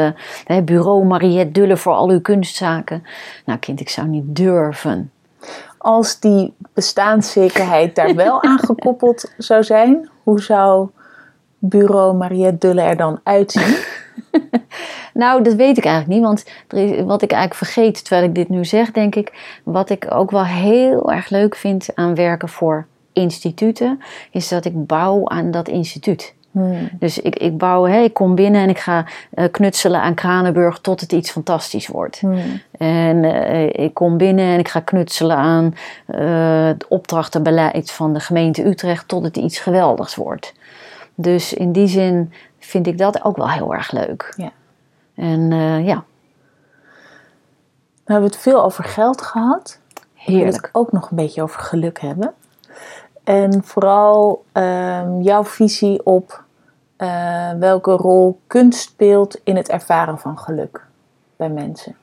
bureau Mariette Dulle voor al uw kunstzaken. Nou, kind, ik zou niet durven. Als die bestaanszekerheid daar wel [laughs] aan gekoppeld zou zijn, hoe zou bureau Mariette Dulle er dan uitzien? [laughs] Nou, dat weet ik eigenlijk niet. Want er is, wat ik eigenlijk vergeet terwijl ik dit nu zeg, denk ik. Wat ik ook wel heel erg leuk vind aan werken voor instituten, is dat ik bouw aan dat instituut. Hmm. Dus ik, ik bouw, hè, ik kom binnen en ik ga eh, knutselen aan Kranenburg tot het iets fantastisch wordt. Hmm. En eh, ik kom binnen en ik ga knutselen aan eh, het opdrachtenbeleid van de gemeente Utrecht tot het iets geweldigs wordt. Dus in die zin vind ik dat ook wel heel erg leuk. Ja. En ja, We hebben het veel over geld gehad. Ik wil heerlijk. het ook nog een beetje over geluk hebben. En vooral ehm, jouw visie op eh, welke rol kunst speelt in het ervaren van geluk bij mensen.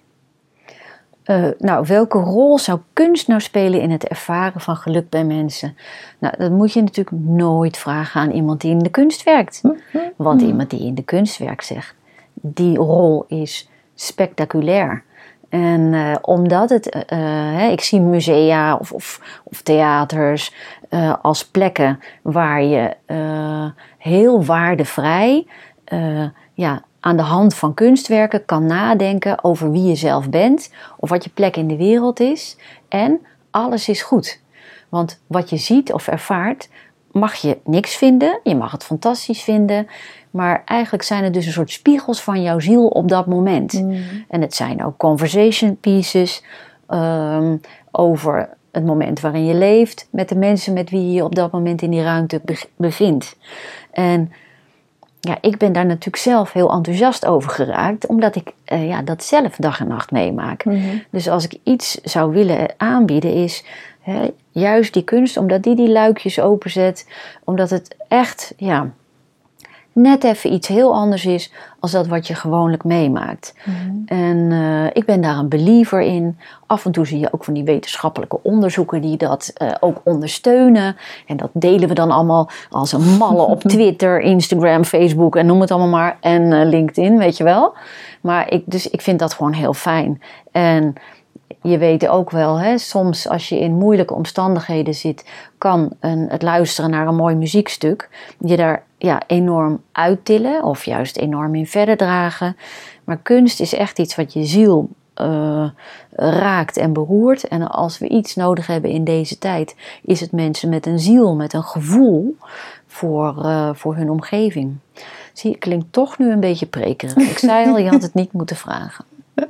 Eh, nou, welke rol zou kunst nou spelen in het ervaren van geluk bij mensen? Nou, dat moet je natuurlijk nooit vragen aan iemand die in de kunst werkt. Want iemand die in de kunst werkt zegt, die rol is spectaculair. En eh, omdat het, eh, eh, ik zie musea of, of, of theaters als plekken waar je heel waardevrij ja, aan de hand van kunstwerken kan nadenken over wie je zelf bent of wat je plek in de wereld is. En alles is goed. Want wat je ziet of ervaart, mag je niks vinden. Je mag het fantastisch vinden. Maar eigenlijk zijn het dus een soort spiegels van jouw ziel op dat moment. En het zijn ook conversation pieces ehm, over het moment waarin je leeft, met de mensen met wie je je op dat moment in die ruimte be- bevindt. En ja, ik ben daar natuurlijk zelf heel enthousiast over geraakt, omdat ik eh, ja, dat zelf dag en nacht meemaak. Dus als ik iets zou willen aanbieden, is hè, juist die kunst, omdat die die luikjes openzet, omdat het echt, ja, net even iets heel anders is als dat wat je gewoonlijk meemaakt. En eh, ik ben daar een believer in. Af en toe zie je ook van die wetenschappelijke onderzoeken die dat eh, ook ondersteunen. En dat delen we dan allemaal als een malle op [laughs] Twitter, Instagram, Facebook en noem het allemaal maar. En eh, LinkedIn, weet je wel. Maar ik, dus ik vind dat gewoon heel fijn. En je weet ook wel, hè, soms als je in moeilijke omstandigheden zit, kan een, het luisteren naar een mooi muziekstuk je daar ja, enorm uittillen of juist enorm in verder dragen. Maar kunst is echt iets wat je ziel eh, raakt en beroert. En als we iets nodig hebben in deze tijd, is het mensen met een ziel, met een gevoel voor, eh, voor hun omgeving. Zie, je, klinkt toch nu een beetje prekerig. Ik zei al, je had het niet moeten vragen. [laughs]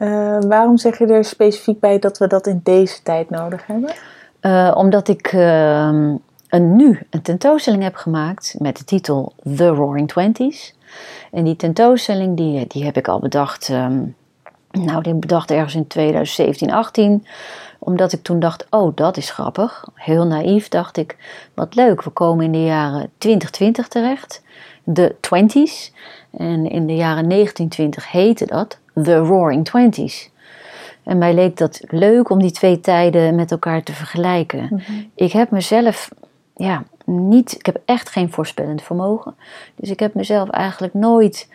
Eh, waarom zeg je er specifiek bij dat we dat in deze tijd nodig hebben? Omdat ik ehm, een, nu een tentoonstelling heb gemaakt met de titel The Roaring Twenties. En die tentoonstelling die, die heb ik al bedacht, ehm, nou die bedacht ergens in 2017, 18. Omdat ik toen dacht, oh dat is grappig. Heel naïef dacht ik, wat leuk, we komen in de jaren 2020 terecht. De 20s. En in de jaren 1920 heette dat The Roaring Twenties. En mij leek dat leuk om die twee tijden met elkaar te vergelijken. Ik heb mezelf, ja, niet, ik heb echt geen voorspellend vermogen. Dus ik heb mezelf eigenlijk nooit,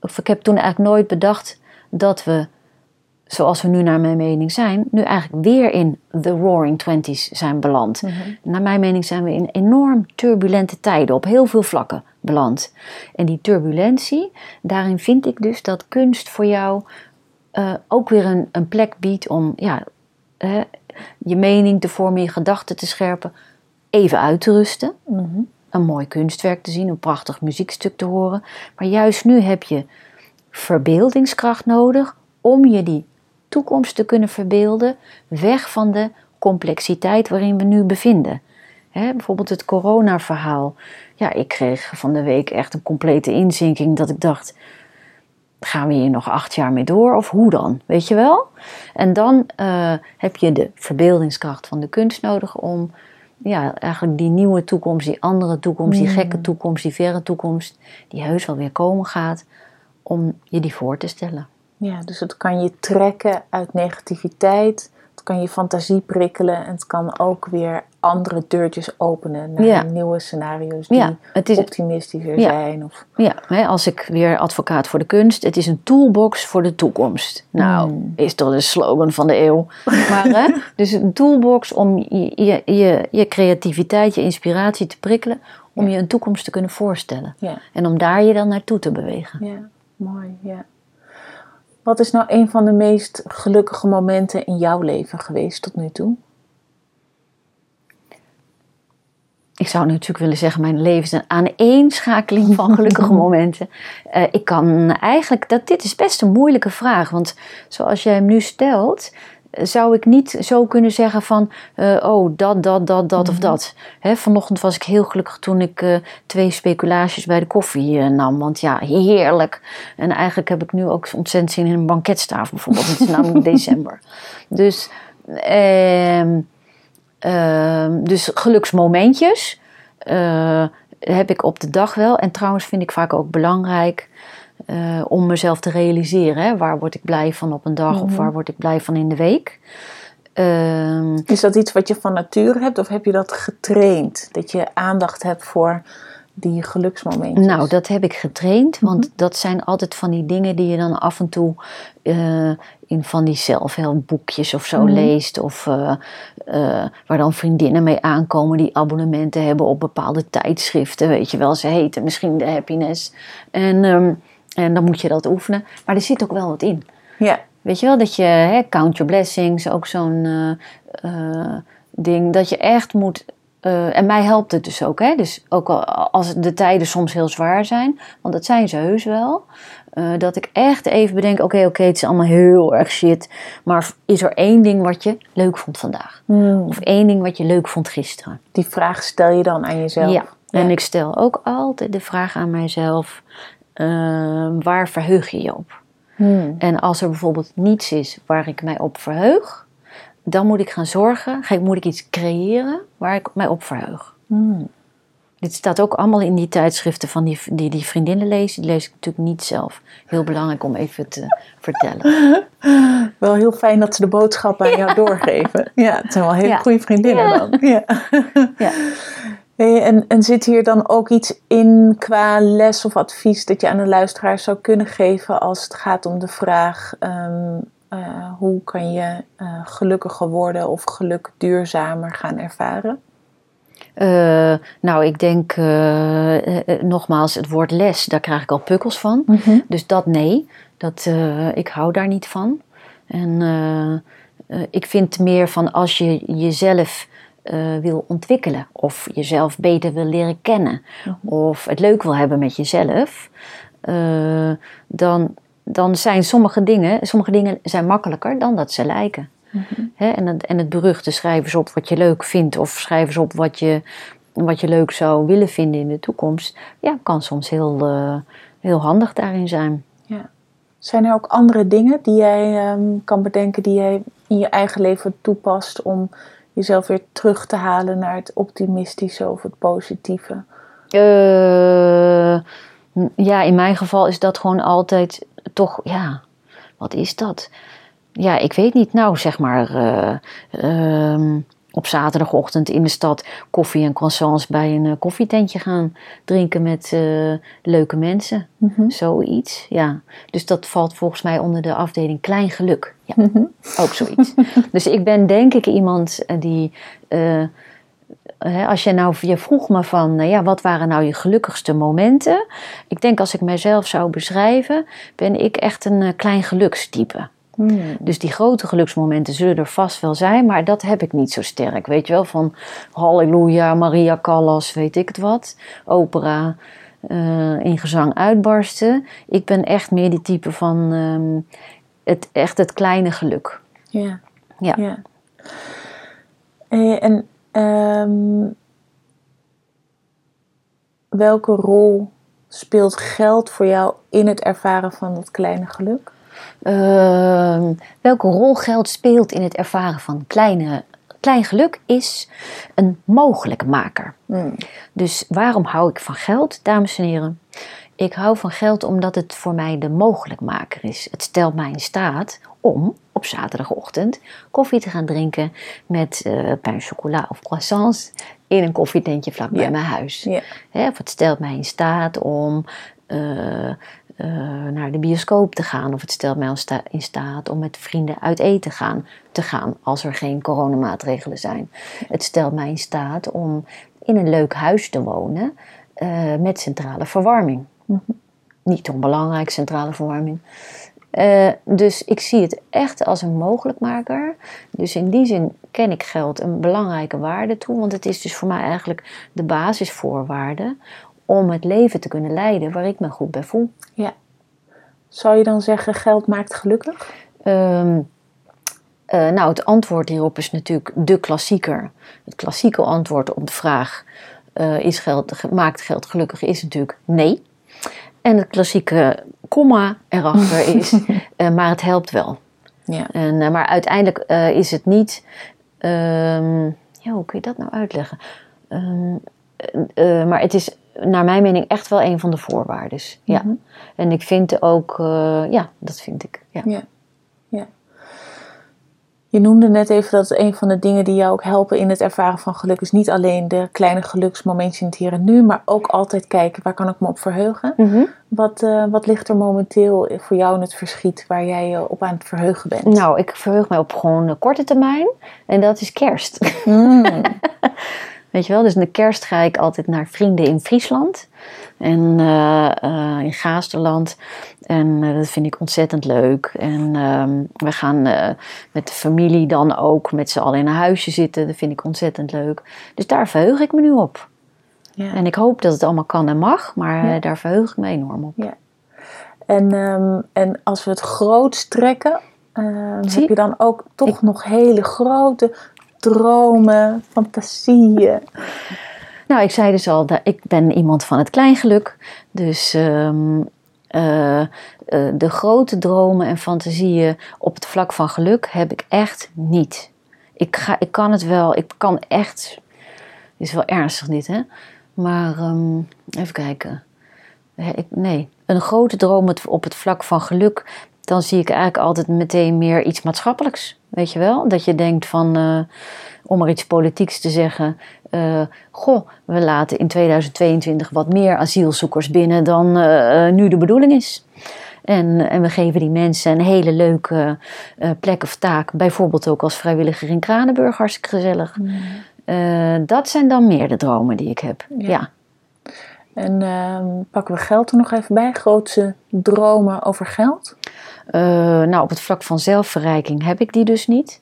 of ik heb toen eigenlijk nooit bedacht dat we, zoals we nu naar mijn mening zijn, nu eigenlijk weer in the roaring twenties zijn beland. Naar mijn mening zijn we in enorm turbulente tijden op heel veel vlakken beland. En die turbulentie, daarin vind ik dus dat kunst voor jou eh, ook weer een, een plek biedt om ja, hè, je mening te vormen, je gedachten te scherpen, even uit te rusten. Een mooi kunstwerk te zien, een prachtig muziekstuk te horen. Maar juist nu heb je verbeeldingskracht nodig om je die toekomst te kunnen verbeelden, weg van de complexiteit waarin we nu bevinden. Bijvoorbeeld het coronaverhaal. Ja, ik kreeg van de week echt een complete inzinking dat ik dacht, gaan we hier nog acht jaar mee door of hoe dan? Weet je wel? En dan eh, heb je de verbeeldingskracht van de kunst nodig om ja, eigenlijk die nieuwe toekomst, die andere toekomst, die gekke toekomst, die verre toekomst, die heus wel weer komen gaat, om je die voor te stellen. Ja, dus het kan je trekken uit negativiteit. Het kan je fantasie prikkelen. En het kan ook weer andere deurtjes openen naar Ja. nieuwe scenario's die Ja, het is, optimistischer Ja. zijn. Of, ja hè, als ik weer advocaat voor de kunst, het is een toolbox voor de toekomst. Nou, Mm. is toch de slogan van de eeuw. Maar hè, [laughs] dus een toolbox om je, je, je, je creativiteit, je inspiratie te prikkelen, om je een toekomst te kunnen voorstellen. En om daar je dan naartoe te bewegen. ja, mooi. Ja. Wat is nou een van de meest gelukkige momenten in jouw leven geweest tot nu toe? Ik zou natuurlijk willen zeggen, mijn leven is een aaneenschakeling van gelukkige [laughs] momenten. Eh, ik kan eigenlijk, dat, dit is best een moeilijke vraag. Want zoals jij hem nu stelt, eh, zou ik niet zo kunnen zeggen van, eh, oh, dat, dat, dat, dat of dat. Hè, vanochtend was ik heel gelukkig toen ik twee speculaasjes bij de koffie nam. Want ja, heerlijk. En eigenlijk heb ik nu ook ontzettend zin in een banketstaaf bijvoorbeeld. Het is [laughs] namelijk december. Dus... Ehm, dus geluksmomentjes eh, heb ik op de dag wel. En trouwens vind ik vaak ook belangrijk eh, om mezelf te realiseren. Hè? Waar word ik blij van op een dag of Mhm. waar word ik blij van in de week? Ehm, Is dat iets wat je van nature hebt of heb je dat getraind? Dat je aandacht hebt voor die geluksmomentjes? nou, dat heb ik getraind. Want Mhm. dat zijn altijd van die dingen die je dan af en toe eh, in van die zelfhelpboekjes of zo Mhm. leest. Of eh, eh, waar dan vriendinnen mee aankomen die abonnementen hebben op bepaalde tijdschriften. Weet je wel, ze heten misschien de Happiness. En, ehm, en dan moet je dat oefenen. Maar er zit ook wel wat in. Ja, Weet je wel, dat je, hè, count your blessings, ook zo'n eh, ding, dat je echt moet. Eh, en mij helpt het dus ook, hè? Dus ook al, als de tijden soms heel zwaar zijn, want dat zijn ze heus wel, eh, dat ik echt even bedenk: oké, oké, het is allemaal heel erg shit, maar is er één ding wat je leuk vond vandaag? Hmm, Of één ding wat je leuk vond gisteren? die vraag stel je dan aan jezelf. Ja, en ik stel ook altijd de vraag aan mijzelf: eh, waar verheug je je op? Hmm, En als er bijvoorbeeld niets is waar ik mij op verheug, dan moet ik gaan zorgen, ga ik- moet ik iets creëren waar ik mij op verheug. hmm. Dit staat ook allemaal in die tijdschriften van die, die, die vriendinnen lezen. Die lees ik natuurlijk niet zelf. Heel belangrijk om even te vertellen. [laughs] Wel heel fijn dat ze de boodschap aan jou doorgeven. Ja, het zijn wel hele Ja. goede vriendinnen Ja. dan. Ja. [laughs] Ja. Hey, en, en zit hier dan ook iets in qua les of advies dat je aan de luisteraar zou kunnen geven als het gaat om de vraag ehm, eh, hoe kan je eh, gelukkiger worden of geluk duurzamer gaan ervaren? Eh, nou, ik denk nogmaals, het woord les, daar krijg ik al pukkels van. Dus dat nee, dat, ik hou daar niet van. En ik vind meer van als je jezelf wil ontwikkelen of jezelf beter wil leren kennen of het leuk wil hebben met jezelf, dan, dan zijn sommige dingen, sommige dingen zijn makkelijker dan dat ze lijken. Hè, en, het, en het beruchte schrijf eens op wat je leuk vindt of schrijf eens op wat je, wat je leuk zou willen vinden in de toekomst. Ja, kan soms heel, eh, heel handig daarin zijn. Zijn er ook andere dingen die jij ehm, kan bedenken die jij in je eigen leven toepast om jezelf weer terug te halen naar het optimistische of het positieve? Eh, ja, in mijn geval is dat gewoon altijd toch, ja, wat is dat? Ja, ik weet niet. Nou, zeg maar eh, ehm, op zaterdagochtend in de stad koffie en croissants bij een eh, koffietentje gaan drinken met eh, leuke mensen. Zoiets, ja. Dus dat valt volgens mij onder de afdeling klein geluk. Ja, ook zoiets. [laughs] dus ik ben denk ik iemand die... als je nou, je vroeg me van, nou ja, wat waren nou je gelukkigste momenten? Ik denk als ik mijzelf zou beschrijven, ben ik echt een eh, klein gelukstype. Hmm. Dus die grote geluksmomenten zullen er vast wel zijn, maar dat heb ik niet zo sterk. Weet je wel, van Halleluja, Maria Callas, weet ik het wat, opera, eh, in gezang uitbarsten. Ik ben echt meer die type van ehm, het, echt het kleine geluk. Ja. Ja. ja. Eh, en ehm, welke rol speelt geld voor jou in het ervaren van dat kleine geluk? Ehm, welke rol geld speelt in het ervaren van kleine, klein geluk is een mogelijkmaker. Mm. Dus waarom hou ik van geld, dames en heren? Ik hou van geld omdat het voor mij de mogelijkmaker is. Het stelt mij in staat om op zaterdagochtend koffie te gaan drinken met eh pain chocola of croissants in een koffietentje vlak bij Ja. mijn huis. Ja. Of het stelt mij in staat om eh, eh, naar de bioscoop te gaan. Of het stelt mij in sta- in staat om met vrienden uit eten gaan, te gaan als er geen coronamaatregelen zijn. Het stelt mij in staat om in een leuk huis te wonen met centrale verwarming. Niet onbelangrijk, centrale verwarming. Eh, dus ik zie het echt als een mogelijkmaker. Dus in die zin ken ik geld een belangrijke waarde toe. Want het is dus voor mij eigenlijk de basisvoorwaarde om het leven te kunnen leiden waar ik me goed bij voel. Zou je dan zeggen, geld maakt gelukkig? Ehm, eh, nou, het antwoord hierop is natuurlijk de klassieker. Het klassieke antwoord op de vraag: eh, is geld, maakt geld gelukkig? Is natuurlijk nee. En het klassieke komma erachter [laughs] is: eh, maar het helpt wel. Ja. En, eh, maar uiteindelijk eh, is het niet. ehm, ja, hoe kun je dat nou uitleggen? Ehm, eh, eh, maar het is naar mijn mening echt wel een van de voorwaarden. Ja. Mhm. En ik vind ook, ja, dat vind ik. Ja. Je noemde net even dat een van de dingen die jou ook helpen in het ervaren van geluk is niet alleen de kleine geluksmomentjes in het hier en nu, maar ook altijd kijken waar kan ik me op verheugen. Mhm. Wat, eh, wat ligt er momenteel voor jou in het verschiet waar jij je op aan het verheugen bent? Nou, ik verheug mij op gewoon de korte termijn. En dat is kerst. Mm. [laughs] Weet je wel, dus in de kerst ga ik altijd naar vrienden in Friesland. En eh, eh, in Gaasterland. En eh, dat vind ik ontzettend leuk. En ehm, we gaan eh, met de familie dan ook met z'n allen in een huisje zitten. Dat vind ik ontzettend leuk. Dus daar verheug ik me nu op. Ja. En ik hoop dat het allemaal kan en mag. Maar Ja. eh, daar verheug ik me enorm op. En, ehm, en als we het groot trekken, Zie- heb je dan ook toch nog hele grote dromen, fantasieën? Nou, ik zei dus al, dat ik ben iemand van het kleingeluk. Dus eh, eh, de grote dromen en fantasieën op het vlak van geluk heb ik echt niet. Ik, ga, ik kan het wel, ik kan echt. Is wel ernstig dit, hè? Maar ehm, even kijken. Ik, nee, een grote droom op het vlak van geluk. Dan zie ik eigenlijk altijd meteen meer iets maatschappelijks. Weet je wel? Dat je denkt van, eh, om er iets politieks te zeggen. Eh, goh, we laten in 2022 wat meer asielzoekers binnen dan eh, eh, nu de bedoeling is. En, en we geven die mensen een hele leuke plek of taak. Bijvoorbeeld ook als vrijwilliger in Kranenburg, hartstikke gezellig. Eh, dat zijn dan meer de dromen die ik heb. Ja. Ja. En ehm, pakken we geld er nog even bij? Grootse dromen over geld? Nou, op het vlak van zelfverrijking heb ik die dus niet.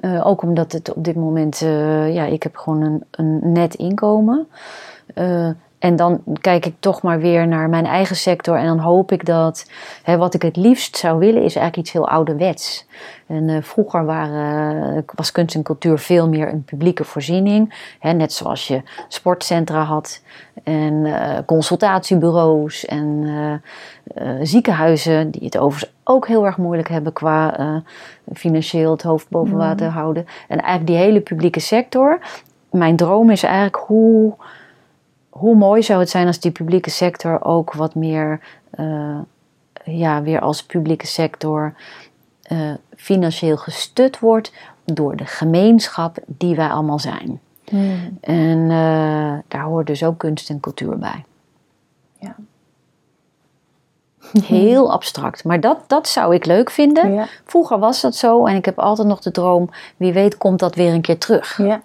Eh, ook omdat het op dit moment, eh, ja, ik heb gewoon een, een net inkomen. Eh, en dan kijk ik toch maar weer naar mijn eigen sector. En dan hoop ik dat, hè, wat ik het liefst zou willen, is eigenlijk iets heel ouderwets. En eh, vroeger waren, was kunst en cultuur veel meer een publieke voorziening. Hè, net zoals je sportcentra had en eh, consultatiebureaus en eh, eh, ziekenhuizen, die het overigens ook heel erg moeilijk hebben qua eh, financieel het hoofd boven water houden. En eigenlijk die hele publieke sector. Mijn droom is eigenlijk hoe, hoe mooi zou het zijn als die publieke sector ook wat meer, eh, ja, weer als publieke sector eh, financieel gestut wordt door de gemeenschap die wij allemaal zijn. En eh, daar hoort dus ook kunst en cultuur bij. Ja. [laughs] Heel abstract, maar dat, dat zou ik leuk vinden. Ja. Vroeger was dat zo en ik heb altijd nog de droom, wie weet komt dat weer een keer terug. ja.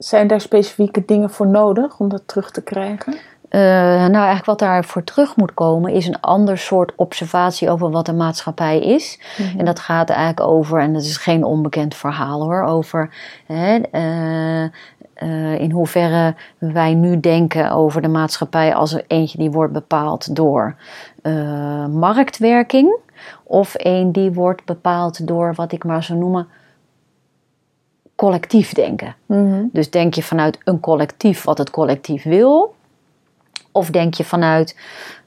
Zijn daar specifieke dingen voor nodig om dat terug te krijgen? Eh, nou, eigenlijk wat daarvoor terug moet komen is een ander soort observatie over wat een maatschappij is. En dat gaat eigenlijk over, en dat is geen onbekend verhaal hoor, over hè, eh, eh, in hoeverre wij nu denken over de maatschappij als er eentje die wordt bepaald door marktwerking. Of een die wordt bepaald door wat ik maar zou noemen collectief denken. Dus denk je vanuit een collectief wat het collectief wil? Of denk je vanuit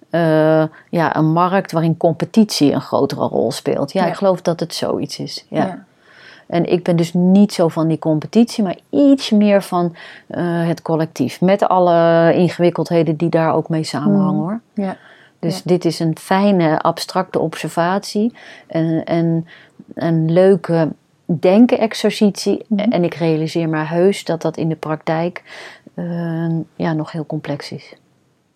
eh, ja, een markt waarin competitie een grotere rol speelt? Ja, Ja. ik geloof dat het zoiets is. Ja. Ja. En ik ben dus niet zo van die competitie, maar iets meer van eh, het collectief. Met alle ingewikkeldheden die daar ook mee samenhangen Mm. hoor. Ja. Dus Ja. dit is een fijne, abstracte observatie. En, en een leuke denken-exercitie. Mhm. En ik realiseer me heus dat dat in de praktijk eh, ja, nog heel complex is.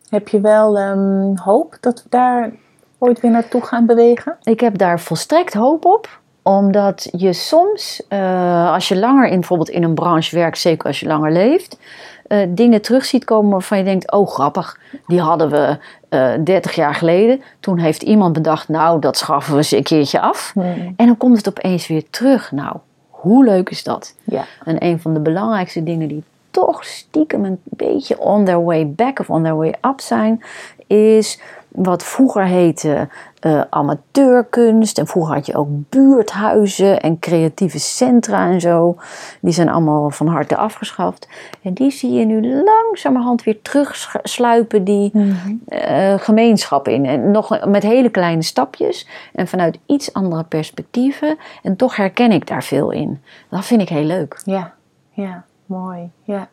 Heb je wel ehm, hoop dat we daar ooit weer naartoe gaan bewegen? Ik heb daar volstrekt hoop op omdat je soms, eh, als je langer in, bijvoorbeeld in een branche werkt, zeker als je langer leeft, eh, dingen terug ziet komen waarvan je denkt: oh grappig, die hadden we eh 30 jaar geleden. Toen heeft iemand bedacht: nou, dat schaffen we eens een keertje af. Hmm. En dan komt het opeens weer terug. Nou, hoe leuk is dat? Ja. En een van de belangrijkste dingen die toch stiekem een beetje on their way back of on their way up zijn, is wat vroeger heette eh, amateurkunst. En vroeger had je ook buurthuizen en creatieve centra en zo. Die zijn allemaal van harte afgeschaft. En die zie je nu langzamerhand weer terugsluipen, die eh, gemeenschap in. En nog met hele kleine stapjes en vanuit iets andere perspectieven. En toch herken ik daar veel in. Dat vind ik heel leuk. Ja, ja, mooi. Ja.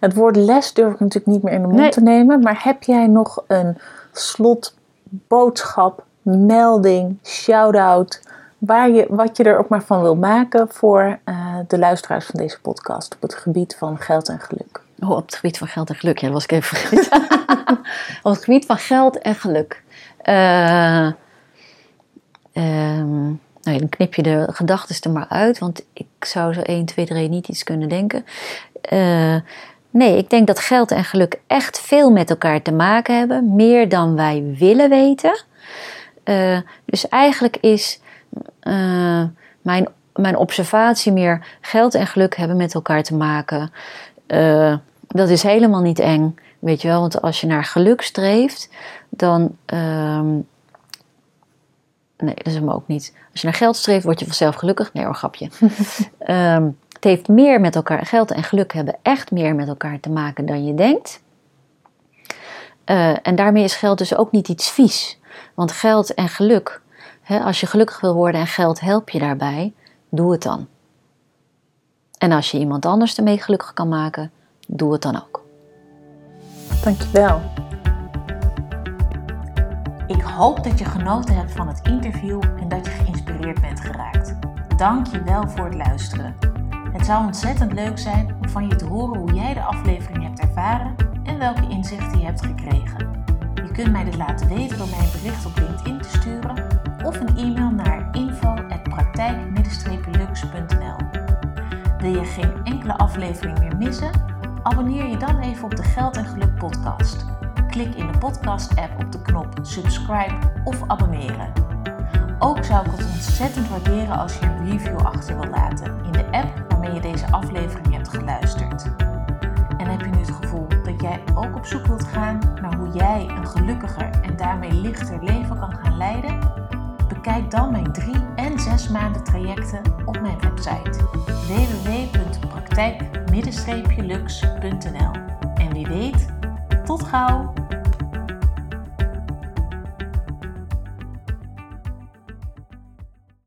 Het woord les durf ik natuurlijk niet meer in de mond Nee. te nemen, maar heb jij nog een slotboodschap, melding, shout-out, waar je, wat je er ook maar van wil maken voor eh, de luisteraars van deze podcast op het gebied van geld en geluk? Oh, op het gebied van geld en geluk. Ja, dat was ik even vergeten. [laughs] op het gebied van geld en geluk. Ehm, nou ja, dan knip je de gedachten er maar uit. Want ik zou zo 1, 2, 3 niet iets kunnen denken. Eh, nee, ik denk dat geld en geluk echt veel met elkaar te maken hebben. Meer dan wij willen weten. Eh, dus eigenlijk is eh, mijn, mijn observatie meer... geld en geluk hebben met elkaar te maken... Eh, dat is helemaal niet eng, weet je wel. Want als je naar geluk streeft, dan... ehm, nee, dat is hem ook niet. Als je naar geld streeft, word je vanzelf gelukkig. Nee hoor, grapje. Het [laughs] heeft meer met elkaar... Geld en geluk hebben echt meer met elkaar te maken dan je denkt. Eh, en daarmee is geld dus ook niet iets vies. Want geld en geluk... Hè, als je gelukkig wil worden en geld helpt je daarbij... Doe het dan. En als je iemand anders ermee gelukkig kan maken, doe het dan ook. Dankjewel. Ik hoop dat je genoten hebt van het interview en dat je geïnspireerd bent geraakt. Dank je wel voor het luisteren. Het zou ontzettend leuk zijn om van je te horen hoe jij de aflevering hebt ervaren en welke inzichten je hebt gekregen. Je kunt mij dit laten weten door mij een bericht op LinkedIn te sturen of een e-mail naar info.praktijk-lux.nl. Wil je geen enkele aflevering meer missen? Abonneer je dan even op de Geld en Geluk podcast. Klik in de podcast-app op de knop subscribe of abonneren. Ook zou ik het ontzettend waarderen als je een review achter wil laten in de app waarmee je deze aflevering hebt geluisterd. En heb je nu het gevoel dat jij ook op zoek wilt gaan naar hoe jij een gelukkiger en daarmee lichter leven kan gaan leiden? Bekijk dan mijn drie en zes maanden trajecten op mijn website www.praktijk-lux.nl. En wie weet, tot gauw!